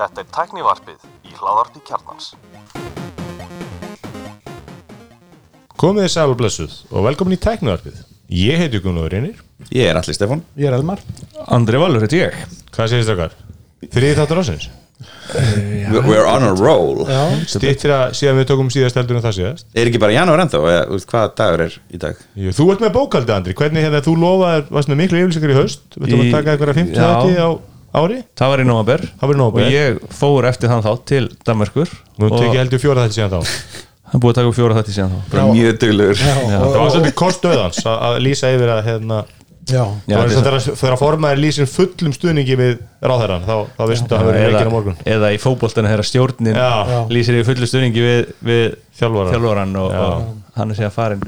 Þetta er tæknivarpið í hláðarpi kjarnans. Komið þið sæl og blessuð og velkomin í tæknivarpið. Ég heiti Gunnar Reynir. Ég er allir Stefán Ég er Elmar Andri Valur, þetta ég Hvað segist okkar? Þriði þáttur ásins. We're on a roll Já, Stýttir að síðan við tókum síðast heldur en það síðast. Er ekki bara janúar ennþá þú Hvaða dagur er í dag? Jú, þú ert með bókaldi, Andri. Hvernig hefði þú lofaðir, varst með miklu yfirlýsingar í haust? Við tókum Í- að taka eitthvað 50 Já. þætti á ári? Það var í nómabur Það var í nóvember. Og ég fór eftir þann þátt til Danmarkur Nú tekið heldur fjóra þætti síðan þá. það er búið að taka upp fjóra þætti síðan þá. Mjög duglegur. Það var svolítið kostöðans að að lýsa yfir að hérna, já, Já, það þetta er þegar að formaður lýsir fullum stuðningi við ráðherran þá, þá veistu að það verður eða, leikinn á morgun. eða í fótboltana þegar stjórnin Já. Lýsir í fullu stuðningi við, við þjálfaran og, og hann er að farin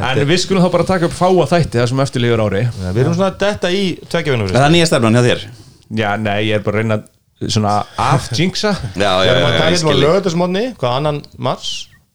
En við skulum þá bara taka upp fáa þætti það sem eftirlíður ári. Ja, við erum svona detta í tveggjafinum Það er nýja stefnan hjá þér Já, nei, ég er bara að reyna svona já, Við erum að ég hérna á lögðarsmónni hvað annan mars?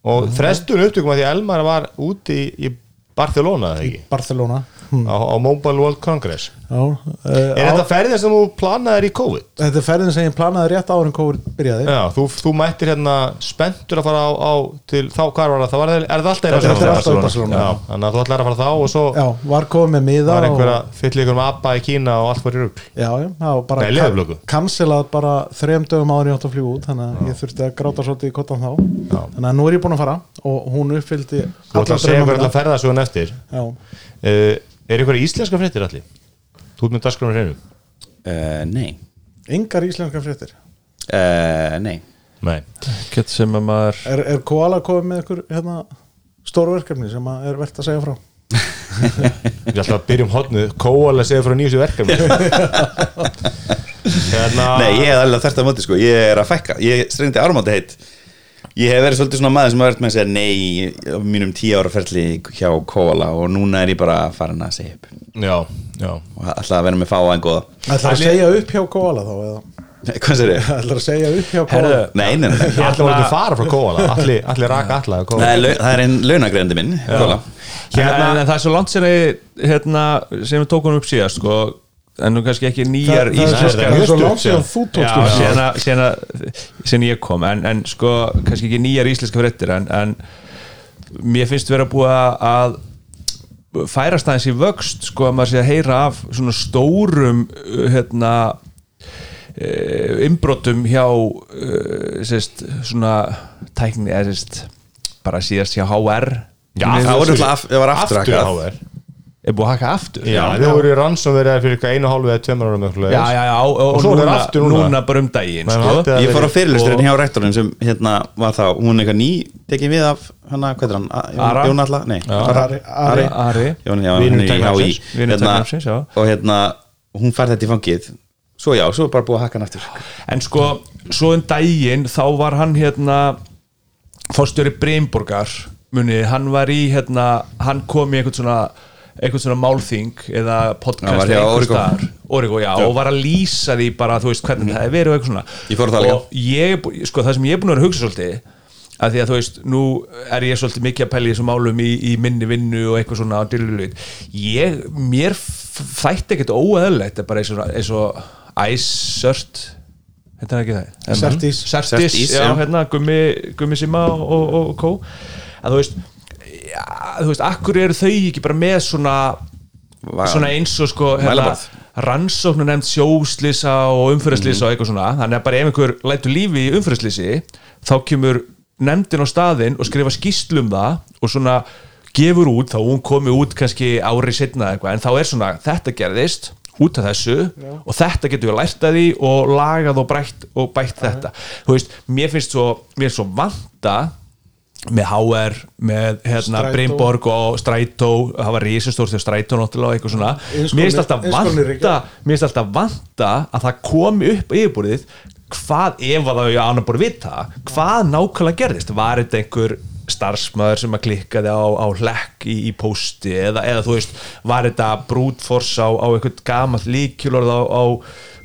Og frestun upptökum að því Elmar var úti í, í Barcelona eða ekki? Barcelona hm. á, á Mobile World Congress Já, uh, Er þetta ferðin sem þú planaðir í COVID? Þetta er ferðin sem ég planaði rétt en COVID byrjaði Já, þú, þú mættir hérna spenntur að fara á, á til þá, hvað var það? það var, er það alltaf í er Barcelona? þannig að þú ætlar að fara þá og svo Já, var komið með miða var einhver og, að fylla ykkur með ABBA í Kína og allt var í rugg Já, já, það var bara. Cancelað bara þrejum dögum áður ég átt að fljúa út Þannig að ég þurfti að gráta svolítið í kottan þá Já. Þannig að nú er ég búin að fara Og hún uppfyldi Þú ætlar að segja hvernig að ferða svo eftir Já, uh, Er ykkur íslenska fréttir allir? Þú ert með dagskránu hreinu? uh, Nei. Engar íslenska fréttir? Uh, Nei. Nei. Kett sem að maður Er, er Koala komið með ykkur hérna, stóru verkefni sem að er verðt að segja frá? Ég ætla að byrja um hodnu Kóala segja frá nýjustu verkefni. Hérna Nei, ég hef alveg þert að móti sko. Ég er að fækka. Ég strengdi áramáti heitt Ég hef verið svolítið svona maður sem har verið með að segja nei á mínum tíu ára ferli hjá Koala. Og núna er ég bara farin að segja upp. Já, já. Og ætla að vera með fáa en góða. Ætlar að segja upp hjá Koala þá eða? Hvað sér ég? Ætlar að segja upp hjá Koala? Herðu, Nei, nei, nei, Ég ætla að fara frá Kóala Allir, allir raka alla Það Kóala er, lau- það er einn launagreðandi minn Koala. Hérna, en, en það er svo langt hérna, sem við tókum upp síðast sko, en nú kannski ekki nýjar íslenskar er að- að- síðan ég kom. En, en sko, kannski ekki nýjar íslenska fréttir en, en mér finnst vera búið að færast aðeins í vöxt sko að maður sé að heyra af svona stórum uh, hérna uh, inbrotum hjá uh, sérst, svona tækni eða sérst, bara síðast hjá HR Já, Það það var aftur Aftur hackað. HR er búið að haka aftur Já, þau voru í rannsum verið fyrir eitthvað einu hálfu eða tveimur ára með já, já, já og, Og og núna, aftur núna. núna bara um daginn sko. Ég fór á fyrirlusturinn og- hjá rektorinn sem hérna var þá, hún er eitthvað ný tekin við af hana, hvað er hann, Ara? Jón Alla? Nei, Ari- Ari. Ari Jón, já, hún er í. HÍ hérna, og hérna, hún fær þetta í fangið svo já, svo er bara búið að hakka hann aftur En sko, svo um daginn þá var hann hérna fórstjóri Breimborgar munið, hann var í hérna, hann kom í einhvern svona einhvern svona málþing eða podcast var hjá einhvers Origo. já, og var að lýsa því bara, þú veist, hvernig það er verið og eitthvað svona. Ég og ég, sko, það sem ég er búin að vera að hugsa svolítið að því að þú veist, nú er ég svolítið mikið að pæla í þessum málum í, í minni vinnu og eitthvað svona á dyrlulut ég, mér þætti ekkert óeðlegt bara eins og, eins og æsört er ekki það? Sertís. Sertís, já, já. hérna Gummi, Gummi Sima og, og, og Kó að þú veist þú veist, akkur eru þau ekki bara með svona svona eins og sko hérna, rannsóknu nefnd sjóslýsa og umfyrirslýsa Mhm. og eitthvað svona. Þannig að bara ef einhver lætur lífi í umfyrirslýsi þá kemur nefndin á staðinn og skrifa skýrslu um það og svona gefur út, þá hún komi út kannski ári setna eitthvað, en þá er svona þetta gerðist út af þessu og þetta getur við lært að því og lagað og bætt, og bætt þetta. Þú veist, mér finnst svo, mér finnst svo vanta með HR, með hérna. Brynborg og Strætó. Það var risastórt þegar Strætó náttúrulega eitthvað svona. Mér finnst alltaf alltaf vanta að það komi upp á yfirborðið hvað ef að það er annar búin að vita hvað nákvæmlega gerðist. Var þetta einhver starfsmæður sem að klikkaði á, á hlekk í, í pósti eða, eða þú veist, var þetta brútfors á, á einhvern gamall líkjulorð á, á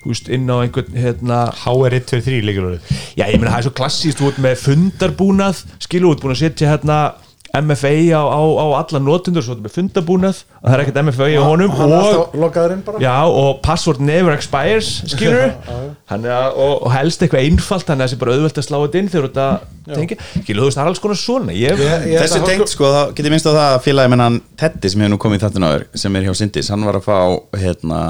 veist, inn á einhvern hérna, HR123 líkjulorið já ég meina það er svo klassíst út með fundarbúnað skilu út búin að setja hérna MFA á, á, á alla notundur svo þetta með fundabúnað að það er ekkert MFA á honum er og, já, og password never expires skilur er og, og helst eitthvað einfalt þannig að það sé bara auðvelt að slá þetta inn þegar þetta tengja, skilur þú veist, það er alls konar svona. Ég, Ég- ég- Þessu þetta- tengt sko, þá get ég minnst á það að félagi menn hann Teddy sem hefur nú komið í þáttun áður sem er hjá Sindis, hann var að fá hérna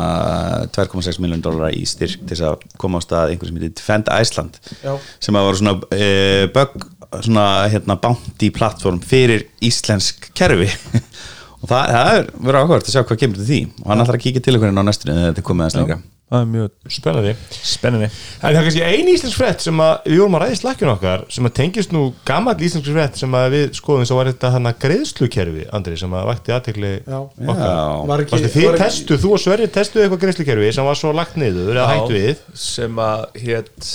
2,6 miljón dólar í styrk til þess að koma á stað einhver sem heitir Defend Iceland Já. sem að var svona e, bug, svona hérna bounty plattform fyrir íslensk kerfi. Og það, það er verið áhugavert að sjá hvað kemur til því. Og hann ætlar að kíkja til einhverjum á næstunni þegar þetta er komið aðeins lengra. Það er mjög Spennandi. Spennandi. En það er kannski ein íslensk frétt sem að við vorum að ræði slakkjun okkar sem að tengist nú gammal íslensk frétt sem að við skoðum svo var þetta þannig greiðslukerfi Andri sem að vakti aðtekli Já. okkar. Þið testu, þú og Sverri testuðu eitthvað greiðslukerfi sem var svo lagt niður eða hægt við? sem að hétt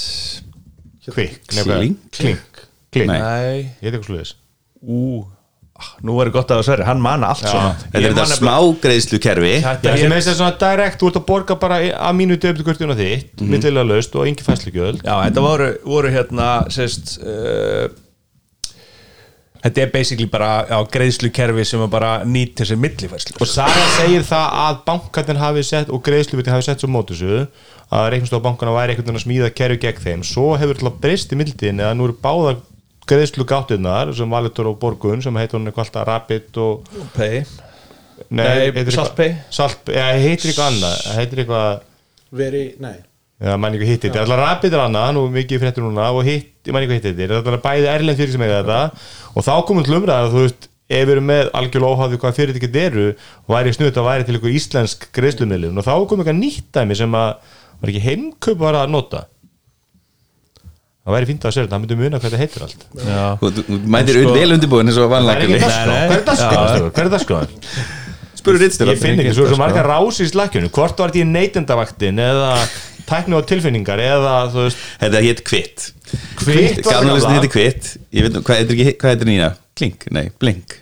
Kvikk, Klink? Klink Nei. Ég heit eitthvað sluðis ú ah, nú er gott að það sverri, hann manna allt svona. Þetta er þetta man smá greiðslu kerfi Þetta er þess svona direkt, þú ert að borga bara að mínu döfndu kurtuna þitt, mm -hmm. millilega laust og engi fæslugjöld Já, þetta voru, voru hérna sérst uh, Þetta er basically bara á greiðslukerfi sem er bara nýtt til þessi millifærslu Og Sara segir það að bankarnir hafi sett og greiðsluviti hafi sett svo mótu þessu að reiknstofa bankana væri einhvern veginn að smíða kerfi gegn þeim. Svo hefur alltaf breyst í mildin eða nú eru báðar greiðslu gáttirnar sem Valitor og Borgun sem heitir hún eitthvað alltaf Rapid og Pay. Nei, Nei, heitir eitthvað- eitthvað annað. Heitir eitthvað veri, nei. Já, mann eitthvað hittir, alltaf Rapid er annað, nú mikið fréttur núna og hitt, ég mann eitthvað hittir, þetta er bæði erlend fyrir sem eiga þetta. Og þá komum til umræða, þú veist, ef við erum með algjörlega óháðu hvað fyrirtækið eru og væri snuðt að væri til einhver íslensk greiðslumilum og þá kom eitthvað nýtt dæmi sem að var ekki heimkaup var að nota það væri fínt að segja þetta, það myndi muna hvað þetta heitir allt. Já, Þú þú mætir sko, vel undirbúin eins og Það er nei. hvað er er dagskrá? Spurur Ritstjóra Ég finn ekki, svo er svo margar rási í slakkjunu hvort var þetta í neytendavaktin eða tækni og tilfinningar eða þú veist Þetta hétt Kvitt Kvitt var Gamla það listin gamla. hétti Kvitt Ég veit hvað heitir, ekki- hvað heitir nýja? Klink? Nei, Blink.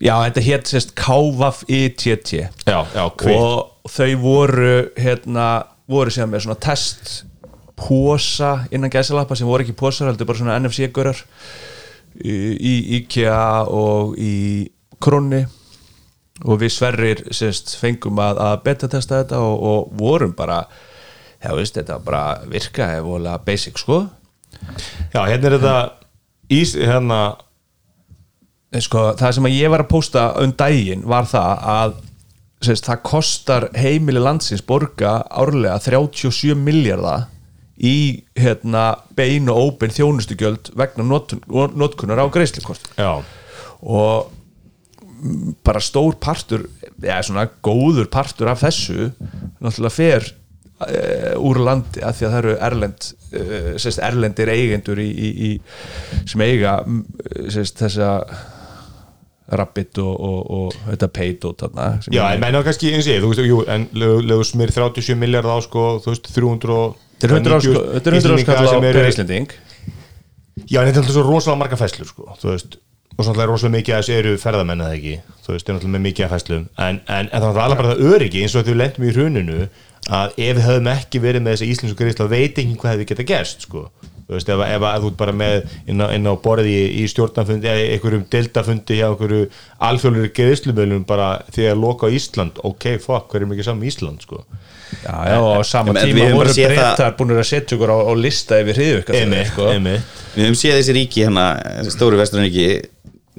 Já þetta hétt sérst KVAF ITT Já, já, kvitt og þau voru hérna, voru síðan með svona test posa innan gæsalappa sem voru ekki posar, heldur bara svona NFC-görar í, í IKEA og í Kronni og við sverrir sérst, fengum að, að beta-testa þetta og, og vorum bara já veist, þetta bara virka eða vorulega basic sko. Já, hérna er þetta ís, hérna En sko, það sem að ég var að posta um daginn var það að sérst, það kostar heimili landsins borga árlega 37 miljardar í hérna, bein og óbein þjónustugjöld vegna notkun, notkunar á greiðslukort Já, og bara stór partur eða svona góður partur af þessu náttúrulega fer uh, úr landi að því að það eru erlend uh, sérst, erlendir eigendur í, í, í, sem eiga sérst, þessa Rabbit og, og, og þetta sem já en menna kannski eins og ég, þú veist, jú, en lögu smir 37 miljard á sko, þú veist, 300 Þetta er 100 áskall þetta er 100 áskall á per Íslending Já, en þetta er alltaf svo rosalega marga fæslur sko, þú veist, og svona er rosalega mikið að þessu eru ferðamenn eða ekki, þú veist, er náttúrulega með mikið að fæslum, en, en, en það var alveg bara það öryggi eins og við lendum í hruninu að ef við höfum ekki verið með þessi íslensku greiðsla veit ekki hvað hefði geta gerst sko, þú veist, ef, ef þú bara með inn á, inn á borði í, í stjórnafundi eða einhverjum deltafundi hjá einhverju alþjóðlega greiðslumölum bara því að loka Ísland, ok, fuck, Já, já, og sama En tíma voru breytar búin að setja ykkur á, á lista yfir Einmitt, sko. Við höfum séð þessi ríki hérna, stóru vesturríki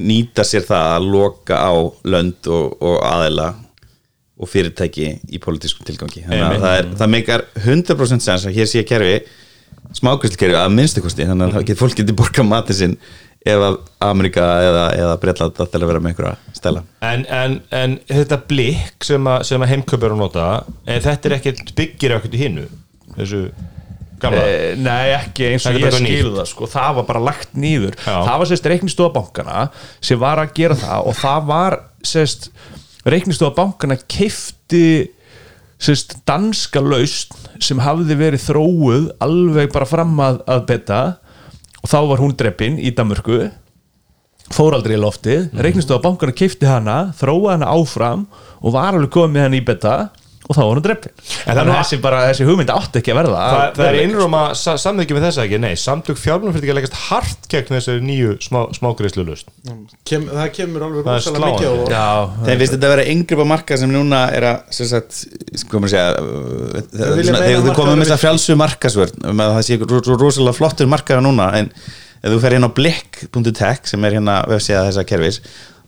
nýta sér það að loka á lönd og, og aðela og fyrirtæki í pólitískum tilgangi. Þannig að það, er, það meikar 100% sens að hér sé kerfi smákvæslukerfi að minnstu kosti þannig að fólk getur borgað matið sinn ef að Amerika eða, eða Bretland það til að vera með einhverja stæla En, en, en þetta blikk sem, að- sem að heimköp er að nota en þetta er ekkert byggir ekkert í hinnu þessu gamla Eh, Nei, ekki eins og Þetta ég bara skil nýtt. það sko. það var bara lagt nýður Já. það var sérst reiknistofa bankana sem var að gera það og það var sérst reiknistofa bankana keifti sérst danska lausn sem hafði verið þróuð alveg bara fram að, að betta og þá var hún dreppin í Danmörku fór aldrei í loftið mm. reiknistofa bankana keifti hana þróaði hana áfram og var alveg komið hann í betta og þá var hún dreppin En það er þannig nú- að þessi, bara, þessi hugmynd átti ekki að verða Það, það er innróma sa, samþykki með þessa ekki, nei, samtök fjármjörnfyrirtækja leggast hart gegn þessari nýju smá, smágreislu lust. Kem, það kemur alveg Það er rosalega mikið sláandi. Já, Þeir finnst þetta að vera yngripp á marka sem núna er að uh, Þeir komum með þess að frjálsu markasvörn um að það sé ro- ro- rosalega flottur markaður núna en ef þú fer hérna á blick.tech sem er hérna vefsíða þessa kerfis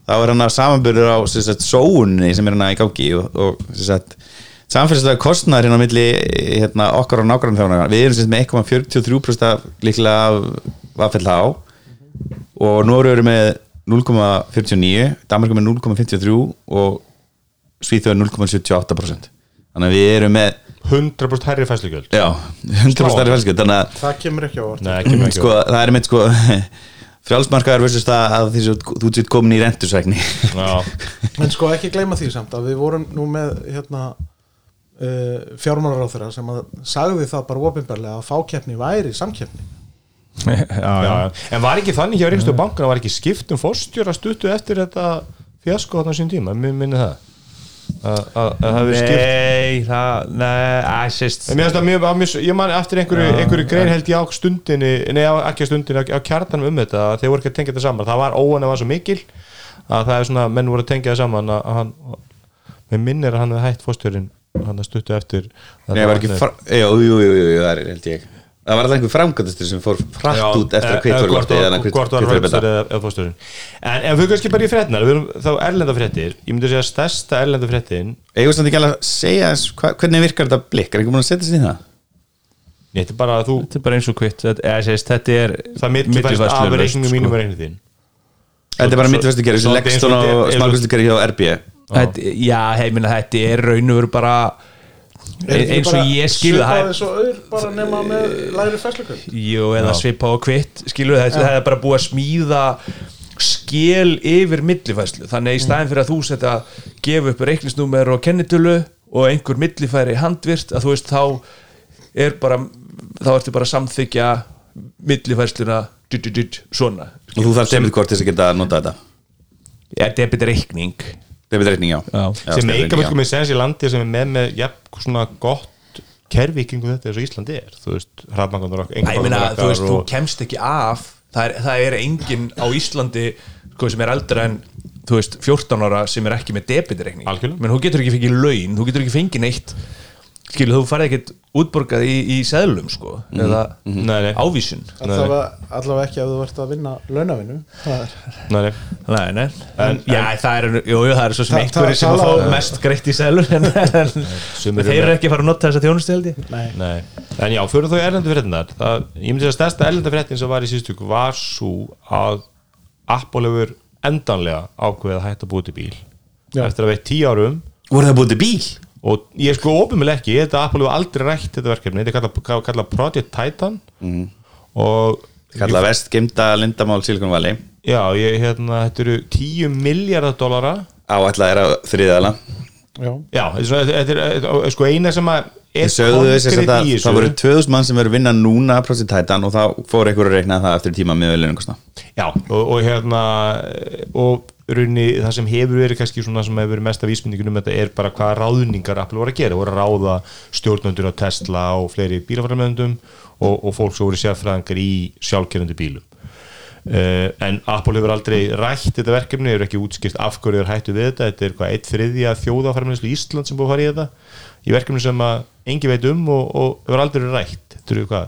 þá er hérna samanbyrður á sóunni sem er hérna í gangi og, og samfélagslega kostnaður hérna á milli hérna, okkar og nákvæmlega þjóna við erum sem með 1,43% af líklega af Vafell H. Og Nóru eru með 0,49 Danmark er með 0,53 og Svíþjóð er 0,78% þannig að við erum með 100% herri fæslugjöld. já, 100% stærri fælskjöld þannig að Það kemur ekki á orð Nei, sko, það er með sko frjálsmarkaðar versus það að því að þú ert komin í rentursækni Já, En sko ekki gleyma því samt að við vorum nú með hérna uh, fjármálaráþurra sem að sagði það bara ofinbarlega að fákeppni væri samkeppni. Já, já. En var ekki þannig hjá Ríkstu bankana, var ekki skiptum fórstjóra stuttu eftir þetta fjasko þarna sín tíma, minni það. Að að- að það hefur skipt. Nei, það, nei, að sést. En mér finnst það mjög, að mjög, ég man eftir einhverju, einhverju grein held ég á stundinni, nei á, ekki á stundinni, á, kjartanum um þetta, að þeir voru ekki að tengja þetta saman, það var óan var svo mikil, að það er svona, menn voru að tengja það saman, að, að hann, mér minnir að hann hefði hætt fórstjórin, hann að stuttu eftir. Nei, var ekki. Jú, jú, jú, það er held ég Það var alltaf einhver framkvæmdastur sem fór hratt Já, út eftir að eh, kvitt eh, voru hvort loftið var- eða hvort var kvitt voru röndstæri betta eða eða fórstjórinn en ef við kannski bara í fréttinar við erum þá erlenda fréttir ég myndi að segja að stærsta erlenda fréttin Eigum samt ekki alveg að segja hvernig virkar þetta blikk, er ekki búin að setja sér í það? þetta er bara að þú Þetta er bara eins og kvitt Þetta, eða, sést, þetta er það mitt fæst af millifærslulaust, reikningum sko. mínum reikningum þín Þetta er bara svo- mittvestu gerði sem svolítið leggst eins og er- smalkustu gerði hjá RB Þetta, já, heimina, þetta er raun og veru bara eins og ég skil það. Svipaði svo auður bara nema með læri fæslukvöld Jú, eða svipa á kvitt skilur þetta, það er bara búið að smíða skil yfir millifæslu þannig að í staðin fyrir að þú setja að gefa upp reikningsnúmer og kennitölu og einhver millifæri handvirt að þú veist þá er bara þá ertu bara að samþykja millifæsluna svona. Og þú þarf debitkort til þess að geta að nota þetta. Ja, debit reikning debitreikning, já, Já. Já, sem meika já. mjög með sens í landi sem er með með jafn svona gott kerfi kringu þetta eins og Íslandi er þú veist, ég meina, þú veist, þú kemst ekki af það er, það er enginn á Íslandi sko, sem er eldra en þú veist, 14 ára sem er ekki með debitreikning Algjörlega. menn þú getur ekki fengið laun, þú getur ekki fengið neitt skilu, þú farið ekkert útborgað í, í seðlum, sko eða Nei, nei. ávísun allavega, allavega ekki að þú ert að vinna er Nei, nei. Nei, nei, en, já, það er jú, jú, það er svo það- sem að fá mest greitt í seðlum en, en þeir eru ekki að fara að nota þessa þjónustu held ég Nei. Nei. en já, fyrir í erlendu fréttinar ég myndi að stærsta erlenda fréttin sem var í síðustu viku var svo að Apple hefur endanlega ákveðið að hætta að búið til bíl Já. eftir að veit tíu árum voru það búið til bíl? Og ég er sko ofinmjöl ekki, ég held að Apple hefur aldrei rætt þetta verkefni, þetta er kallað, kallað Project Titan. Og kalla vest gemda lindamál Valley. Já, ég, hérna, þetta eru 10 miljardar dollara. Áætlað er að þriðala Já. já, þetta er, þetta þetta sko eina sem að er það, það voru 2000 mann sem verður að vinna núna Project Titan og þá fór einhver að reikna það eftir tíma með viljunum Já, og, og hérna og raunni það sem hefur verið kannski svona sem hefur verið mest af vísmyndingun um þetta er bara hvaða ráðningar Apple voru að gera, voru að ráða stjórnöndur á Tesla og fleiri bílafræðmöndum og, og fólk sem voru sérfræðingar í sjálfkerrandi bílum. Uh, en Apple hefur aldrei rætt þetta verkefni, hefur ekki útskipt af hverju þeir hættu við þetta, þetta er hvað eitt þriðja þjóðafærmælislu Ísland sem búið að fara í þetta. Í verkefni sem að engi veit um og, og hefur aldrei rætt. Þetta eru hvað,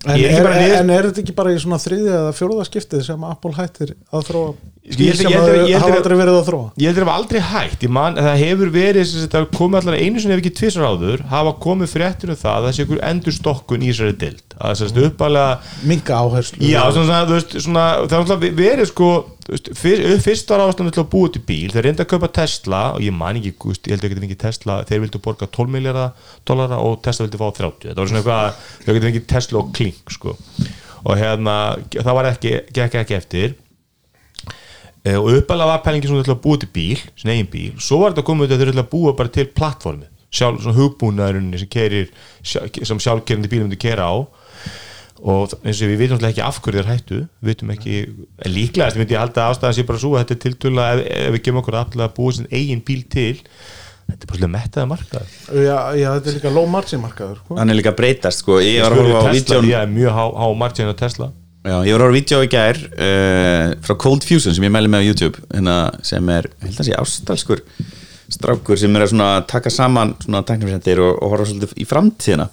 1300-1400 miljardar Já. króna En, er er, niður en er þetta ekki bara í svona þriðja eða fjóruða skiptið sem Apple hættir að þróa? Held- sem held- hafa aldrei verið að þróa. ég heldur að hafa aldrei hægt ég man, það hefur verið sem það komið allar einu sinni ef ekki tvisar áður hafa komið fréttir um það að það sé ykkur endur stokkun í þessari dild að að uppalega minga áherslu já, svona, svona, þú veist, svona, það er náttúrulega verið sko þú veist, fyr, fyrst var til að búa til bíl. Þeir reynda að kaupa Tesla og ég man ekki, veist, ég held ekki ekki Tesla þeir vildu borga 12 miljardar dollara og Tesla vildi fá 30 þetta var svona eitthvað, þau getur ekki Tesla og Klink sko. og hérna, það var ekki, gekk ekki eftir. Eh, og uppalega var pælingi ætla að búa til bíl sin eigin bíl, svo var þetta komið að þeir ætla að búa bara til plattformi sjálf, svona hugbúnaðurinn sem sem sjálfkerandi bíl myndi keira á og eins og við vitum náttúrulega ekki af hverju þeir hættu við vitum ekki, en líklegast myndi ég halda að ástæðan sé bara svo að þetta er tiltölu ef, ef við gefum okkur allir að búa sin eigin bíl til þetta er bara svolítið mettaði markað já, já, þetta er líka low margin markaður sko. hann er líka að breytast sko. ég var að horfa á Tesla, ég er mjög há, há margin á Tesla Já, ég var að horfa á vídeo í gær uh, frá Cold Fusion sem ég mæli með á YouTube hérna, sem er, ég held að sé ástalskur strákur sem er að taka saman svona og, og horfa svolítið í framtíðina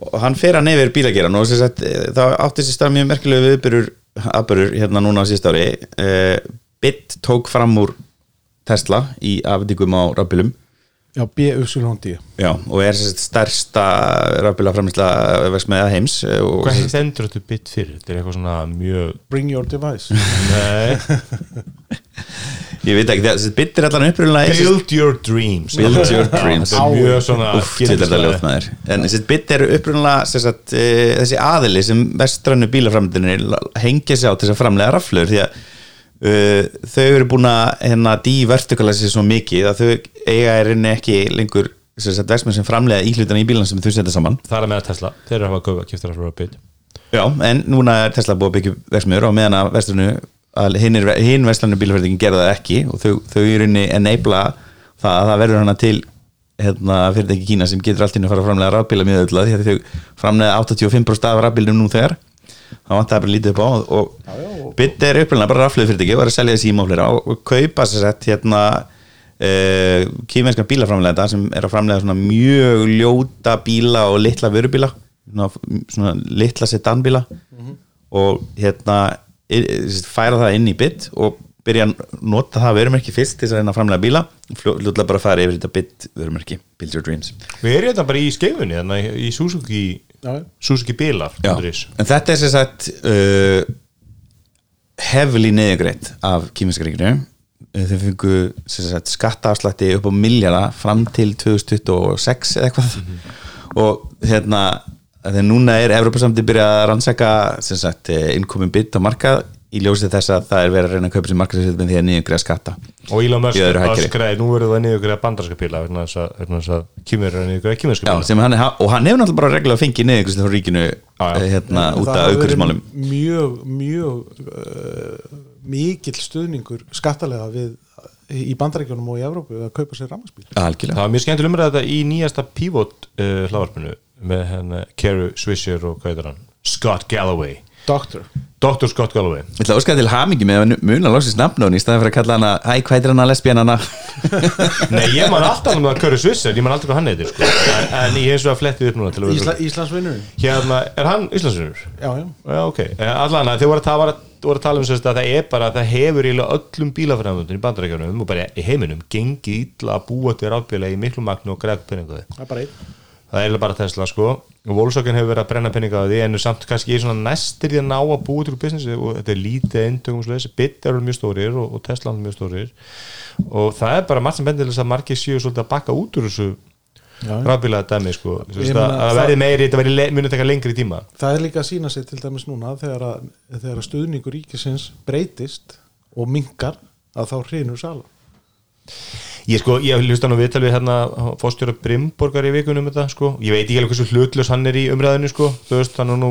og hann fer hann yfir bílageran og sagt, eh, það átti sér stað mjög merkilegu viðbyrur aðbyrur hérna núna á síðust ári. Uh, Bit tók fram úr Tesla í afdíkum á rafbílum já, B-U-S-L-O-N-D Já, og er sem sagt stærsta rafbíla framlýsla versmiða heims eh, og hvað stendur þetta bit fyrir? þetta er eitthvað svona mjög bring your device. Nei, ég veit ekki, þessi Bit er allan uppröðulega build your dreams. Build your dreams. þetta er mjög svona Úff, þetta er þetta ljótt maður. En þessi bit eru upprunalega sem sagt, e, þessi aðili sem vestrannu bílaframdinni hengja sig á til þess að framlega raflur því að uh, þau eru búin að hérna dívertikalæsi svo mikið að þau eiga er inni ekki lengur versmið sem framlega íhlutana í bílan sem þau setja saman. Það er að meða Tesla, þeir eru að hafa kiptur að bit Já, en núna er Tesla búið að byggja versmiður og meðan að hinn, er, hinn vestlanu bílaframdingin gerða það ekki og þau, þau eru inni enabla það að það verður hana til hérna, fyrirtæki Kína sem getur allt inn að fara að framlega rafbíla mjög öll að því að þau framlega 85% af rafbílum nú þegar það vantar bara lítið upp á og Bitt er upplega bara raflöðu fyrirtæki og er að selja þessi ímáflera og, og kaupa sér sett hérna uh, kýmenska bílaframlega sem er að framlega svona mjög ljóta bíla og litla vörubíla svona, svona litla sedanbíla. Og hérna i- færa það inn í Bitt og byrja að nota það vörumerki fyrst til þess að reyna að framlega bíla. Fljóðlega bara að fara yfir þetta Bitt vörumerki Build Your Dreams. Við erum þetta bara í skeifunni þannig í Suzuki Suzuki Bilar Já, en þetta er sem sagt uh, hefli neðugreitt af kýminska ríkinu. Þau fengu sem sagt, skattaafslætti upp á miljara fram til 2026 eða eitthvað. Og hérna þegar núna er Evropasamti byrjað að rannsaka sem sagt, innkomin bytt á markað í ljósið þess að það er verið að reyna að kaupa sér markaðsveitum því að niðugreiða skatta og Elon Musk Í öðru hagkerfi. öskraði, nú verður það niður greið bandarska bíla vegna þess að, vegna þess að kýmur er sem hann, er- og hann hefur náttúrulega bara reglulega fengið niðugreiðslu frá ríkinu eh, hérna, út af aukurismálum mjög, mjög uh, mikill stuðningur skattalega við í bandaríkjunum og í Evrópu að kaupa sér Algjörlega. Það var mjög skemmtileg umræða þetta í nýjasta pivot uh, hlaðvarpinu með henni Kerry Swisher og Scott Galloway Doctor Dr. Scott Galloway Ég ætla að óska til hamingi með að muna loksins nafnun í staðan fyrir að kalla hana Hæ, hvað er hana lesbíanana? Nei, ég man alltaf um að Kerry Swisher, ég man aldrei hvað hann heitir sko. en, en ég hef svo að flettið upp núna til að vera Ísla, Íslandsvinnurinn hérna, er hann Íslandsvinnur? Já, já Já, ok, allan að þið voru að, voru að tala um sérst að það er bara að það hefur öllum bílafræðamöndun í bandarækjunum og bara í heiminum gengið illa að búa til rafbíla í miklu magnu og peningaði Það er bara er Tesla sko. Og Volkswagen hefur verið að brenna peninga á því en er samt kannski í svona næstir því að ná að búa til úr businessi og þetta er lítið eintökum svo þessi bit eru mjög stórir og, og Tesla eru mjög stórir. Og það er bara margt sem bendir þess að margir séu svolítið að bakka út úr þessu rafbílaða dæmi sko. Það verði meiri, þetta verði munið taka lengri tíma. Það er líka að sína sig til dæmis núna þegar að, þegar að stuðningur ríkisins breytist og minkar að þá hrinur sala Ég sko, ég hlusta nú viðtal við hérna fórstjóra Brimborgar í vikunum þetta sko, ég veit ekki alveg hversu hlutlaus hann er í umræðinu sko, þú veist, hann er nú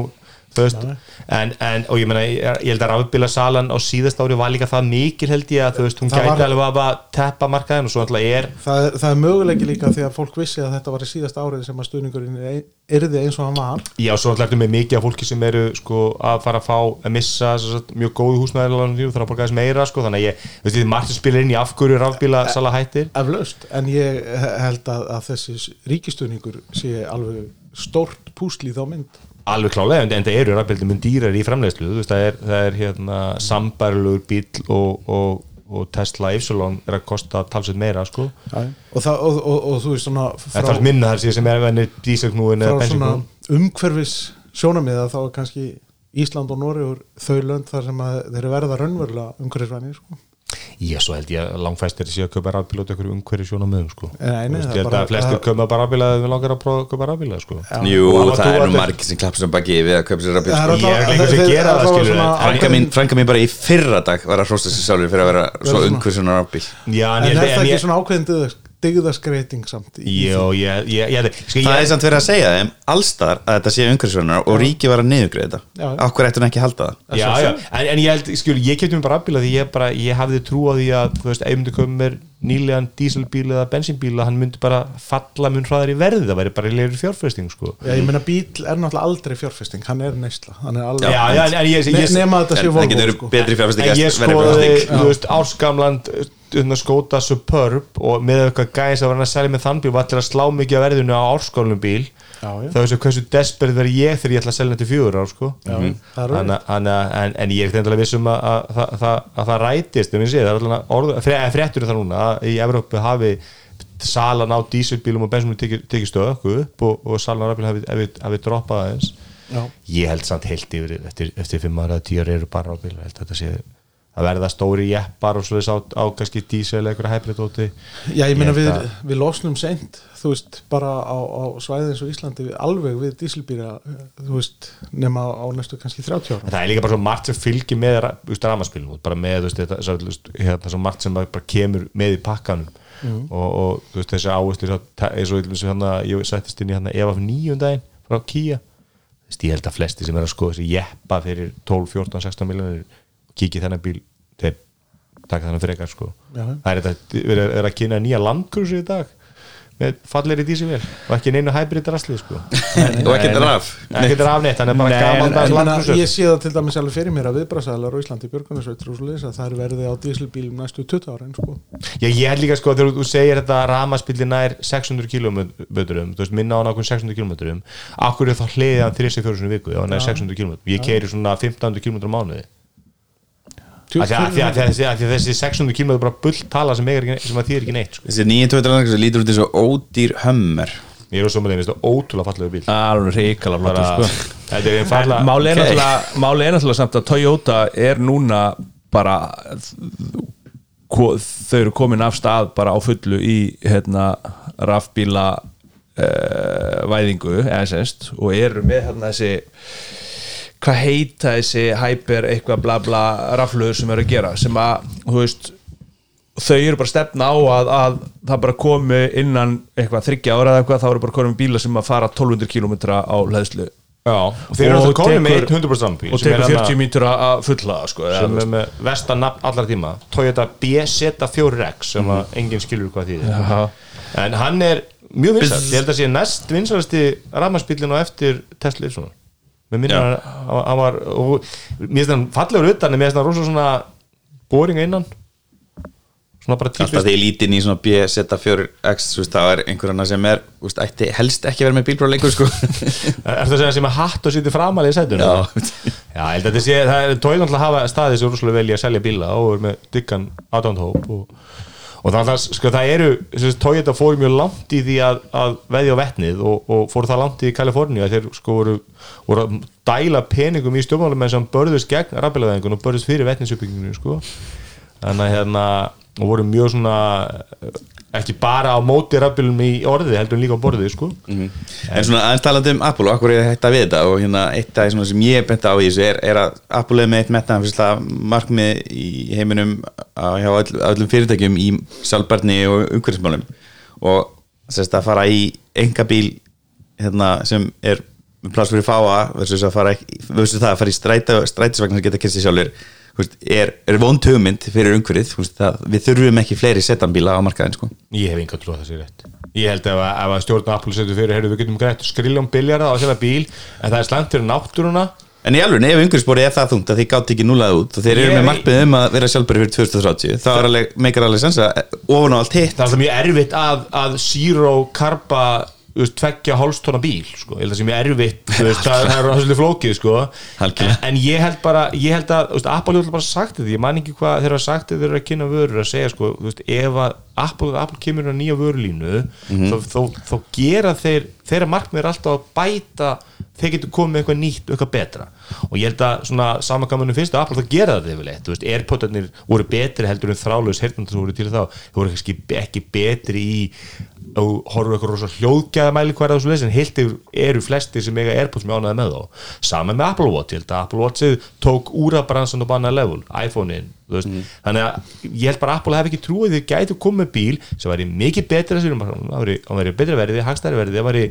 en, en, og ég meina ég, held að rafbíla salan á síðast ári var líka það mikil held ég að veist, hún Það gæti var- alveg að teppa markaðin og svo alltaf er það er, það er möguleiki líka því að fólk vissi að þetta var í síðast árið sem að stuðningurinn yrði eins og hann var. Já, svo alltaf ertu með mikið af fólki sem eru sko, að fara að fá að missa sagt, mjög góðu húsnæðilega þarf að borga þess meira sko, þannig að ég, veist, þið margir spilir inn í af hverju rafbíla sala hættir. Eflaust, en ég held að, að þessi ríkistuðningur sé alveg stórt púsli þá mynd alveg klálega, en, það eru rafbíldi mun dýrar í framleiðslu, þú veist, það er, það er hérna, sambærlugur bíl og, og, og Tesla Ypsilon er að kosta talsveit meira, sko og, það, og, og, og þú veist svona Það er minna þar síðan sem er venni díselknúin frá svona umhverfis sjónamiða þá er kannski Ísland og Noregur þau lönd þar sem þeir eru verða raunverulega umhverfisvænir sko. Já, svo held ég að langfæstir sé að kaupa rafbíla út einhverju umhverju sjóna mögum, sko. Nei, Ég held bara- að flestir kaupa bara rafbíla eða við langar að prófa að kaupa rafbíla, sko. Jú, það er nú margir sem klappar sem baki við að kaupa sér rafbíl Það alltaf- Ég er líka sem gera það, skilur svona. Frænka mín, bara í fyrra dag var að hrósta sér sjálfur fyrir að vera svo svona- umhverfisuna rafbíl Já, en ég er það ekki ég svona ákveðin digðaskreiting samt. Jó, ég, ég, ég, sko, Það er samt verið að segja þeim allstar að þetta sé umhverfisverðunar og ríki var að þetta. Akkur ættu hún ekki halda það? Já, já, en, en ég held, skil, ég kefti mér bara afbíla því ég bara, ég hafði trú á því að, þú veist, koma mér nýlegan díselbíl eða bensínbíl að hann myndi bara falla mun hraðar í verði, það væri bara leiri fjárfæsting, sko Já, ég meina bíl er náttúrulega aldrei fjárfesting hann er neysla, hann er alveg Já, já, en, ég, Ne, ég, nema að þetta sé En það Volvo getur sko. En ég skoði, þú veist, árskamland hérna, skóta Superb og með eitthvað gæðis að vera að selja með þann bíl var allir að slá mikið af verðinu á árskamlum bíl. Þá veist hversu desperate verð ég þegar ég ætla að selja þetta fjögur ár sko. Að- þannig að- en, en ég er eitthvað vissum að, að, að, að, að það rætist um sé, það er orð, fre, fréttur það núna að í Evrópu hafi salan á dísilbílum og bensinbílum tekið teki stöðu upp og, og salan á rafbíl hafi, droppað aðeins. Ég held samt heilt yfir eftir, eftir fimm ára eru bara rafbíl þetta sé að verða stóri jeppar og svo þess á, á kannski dísil eða eitthvað hybridóti. Já, ég Ég við, við losnum seint þú veist, bara á, á svæði eins og Íslandi við, alveg við dísilbýra þú veist, nema á næstu kannski 30 ára En það er líka bara svo margt sem fylgir með ramaspilum, bara með þetta, hérna, svo margt sem bara kemur með í pakkanum. Og, og þú veist, þessi áherslu eins og og hérna, ég settist inn í hérna ef af nýjum daginn frá veist, ég held að flesti sem er að skoða þessi jeppa fyrir 12, 14, 16 miljonir kiki þennan bíl þeir taka þennan frekar sko. Já. það er þetta, erum er að kynna nýja landkursu í dag með fallegri dísivél og ekki neinu hybrid rasli sko. Og ekkert raf ekki þetta rafneitt, hann er bara gaman ég, meina, landkursu ég sé það til dæmis alveg fyrir mér að viðbrasaðalar Íslandi og lýsa að það er verði á dísilbílum næstu 20 ára sko. Já, ég held líka sko þegar þú segir þetta ramaspilli nær 600 km þú veist, minna á nákvæm 600 km akkur er þá hliðið hann 34 viku ef hann er 600 km, ég keiri svona 1500 km á mánuði þessi 600 km er bara bull tala sem, er ekki, sem að þýr ekki neitt sko. Þessi nýja tóttur sem lítur út eins og ódýr hömmer ég er á samanlegin, þetta er ótrúlega fallegu bíl alveg reykala flottur sko. Er máli er, náttúrulega, er samt að Toyota er núna bara þau eru komin af stað bara á fullu í hérna, rafbíla uh, væðingu eða semst og eru með hérna þessi hvað heita þessi hyper eitthvað bla bla rafluður sem eru að gera sem að þú veist þau eru bara stefna á að, að það bara komi innan eitthvað þryggja ára eða eitthvað þá eru bara komin bíla sem að fara 1200 km á hlæðslu Já, og þeir eru Og alltaf komin með tekur- 100% rambíl og tekur 40 mítur að fulla sko, sem er með vestan nafn allar tíma. Toyota BZ4X sem að enginn skilur hvað því Já. en hann er mjög vinsall ég held að sé næst vinsalasti rafmarsbílinn á eftir Tesla Ipson með minna Já. hann var og, mér finnst hann fallegur utan en mér finnst hann rosa svona boringa innan svona bara Alltaf típist því lítinn í svona BZ4X þú veist, þá er einhver annar sem er veist, ætti helst ekki verið með bílbróð lengur sko. er það að sem að hatt og sýtti framalega í sætunum Já. Já, held að það er náttúrulega að hafa staðið svo rúslega vel í að selja bíla og er með diggan aðdándhóp og, og það, það, sko, það eru Toyota fóru mjög langt í því að, að veðja á vetnið og, og fóru það langt í Kaliforníu að þeir sko voru, voru að dæla peningum í stjórnmálum en sem börðust gegn rafbílaveðingun og börðust fyrir vetninsupbygginginu sko. þannig að hérna og voru mjög svona ekki bara á móti rafbílum í orði heldur líka á borði sko. En svona aðeins talandi um Apple og akkur er þetta við þetta? Og hérna eitt af svona sem ég benta á í þessu er, er að Apple er með eitt metnaðan markmið í heiminum á- öll, öllum fyrirtækjum í sjálfbarni og umhverfismálum. Og sérst að fara í enga bíl hérna, sem er með pláss fyrir fáa versus að fara, versus það að fara í strætisvagnar sem geta kyrst sjálfur þú veist, er, er vond hugmynd fyrir umhverfið við þurfum ekki fleiri setanbíla á markaðin sko. Ég hef enga trú að það sé rétt. Ég held að, ef að stjórn Apple setur fyrir við getum greitt skriljum biljarða á þeirra bíl en það er slæmt fyrir náttúruna. En í alveg, ef umhverfisbórið er það þungt að þið gátt ekki núlað út og þeir eru með markmið um að vera sjálfbæri fyrir 2030 þá er alveg, meikar alveg sens að ofan á allt hitt. Það er mjög erfitt að, að zero karba þú veist, tveggja hálstóna bíl sko. ég held að það sé mjög erfitt þú veist, það, það er svolítið flókið sko. en, en ég held bara ég held að, þú Apple bara sagt þetta ég man ekki hvað þeir hafa sagt þetta þeir eru að kynna vörur að segja, sko, þú veist, ef að Apple, Apple kemur á nýja vörulínu Mhm. þá, þá, þá gera þeir þeirra markmið er alltaf að bæta þeir getur komið með eitthvað nýtt eitthvað betra og ég held að svona samankamunum fyrst að Apple það gera þetta yfirleitt, þú veist, Airpodarnir voru betri heldur en þrálaus heyrnandar sem voru til þá, þeir voru ekki, ekki betri í og þú horfur eitthvað rosa hljóðgæða mælikværi á þessu leys en heilt yfir eru flestir sem eiga Airpods með ánæði með þá. Saman með Apple Watch, ég held að Apple Watchið tók úr að bransan og banna level iPhone-in, veist, þannig að ég held bara að Apple hef ekki trúið því gætu komið með bíl sem væri mikið þessu hann væri, hann væri betri verði, hagstæri verði það væri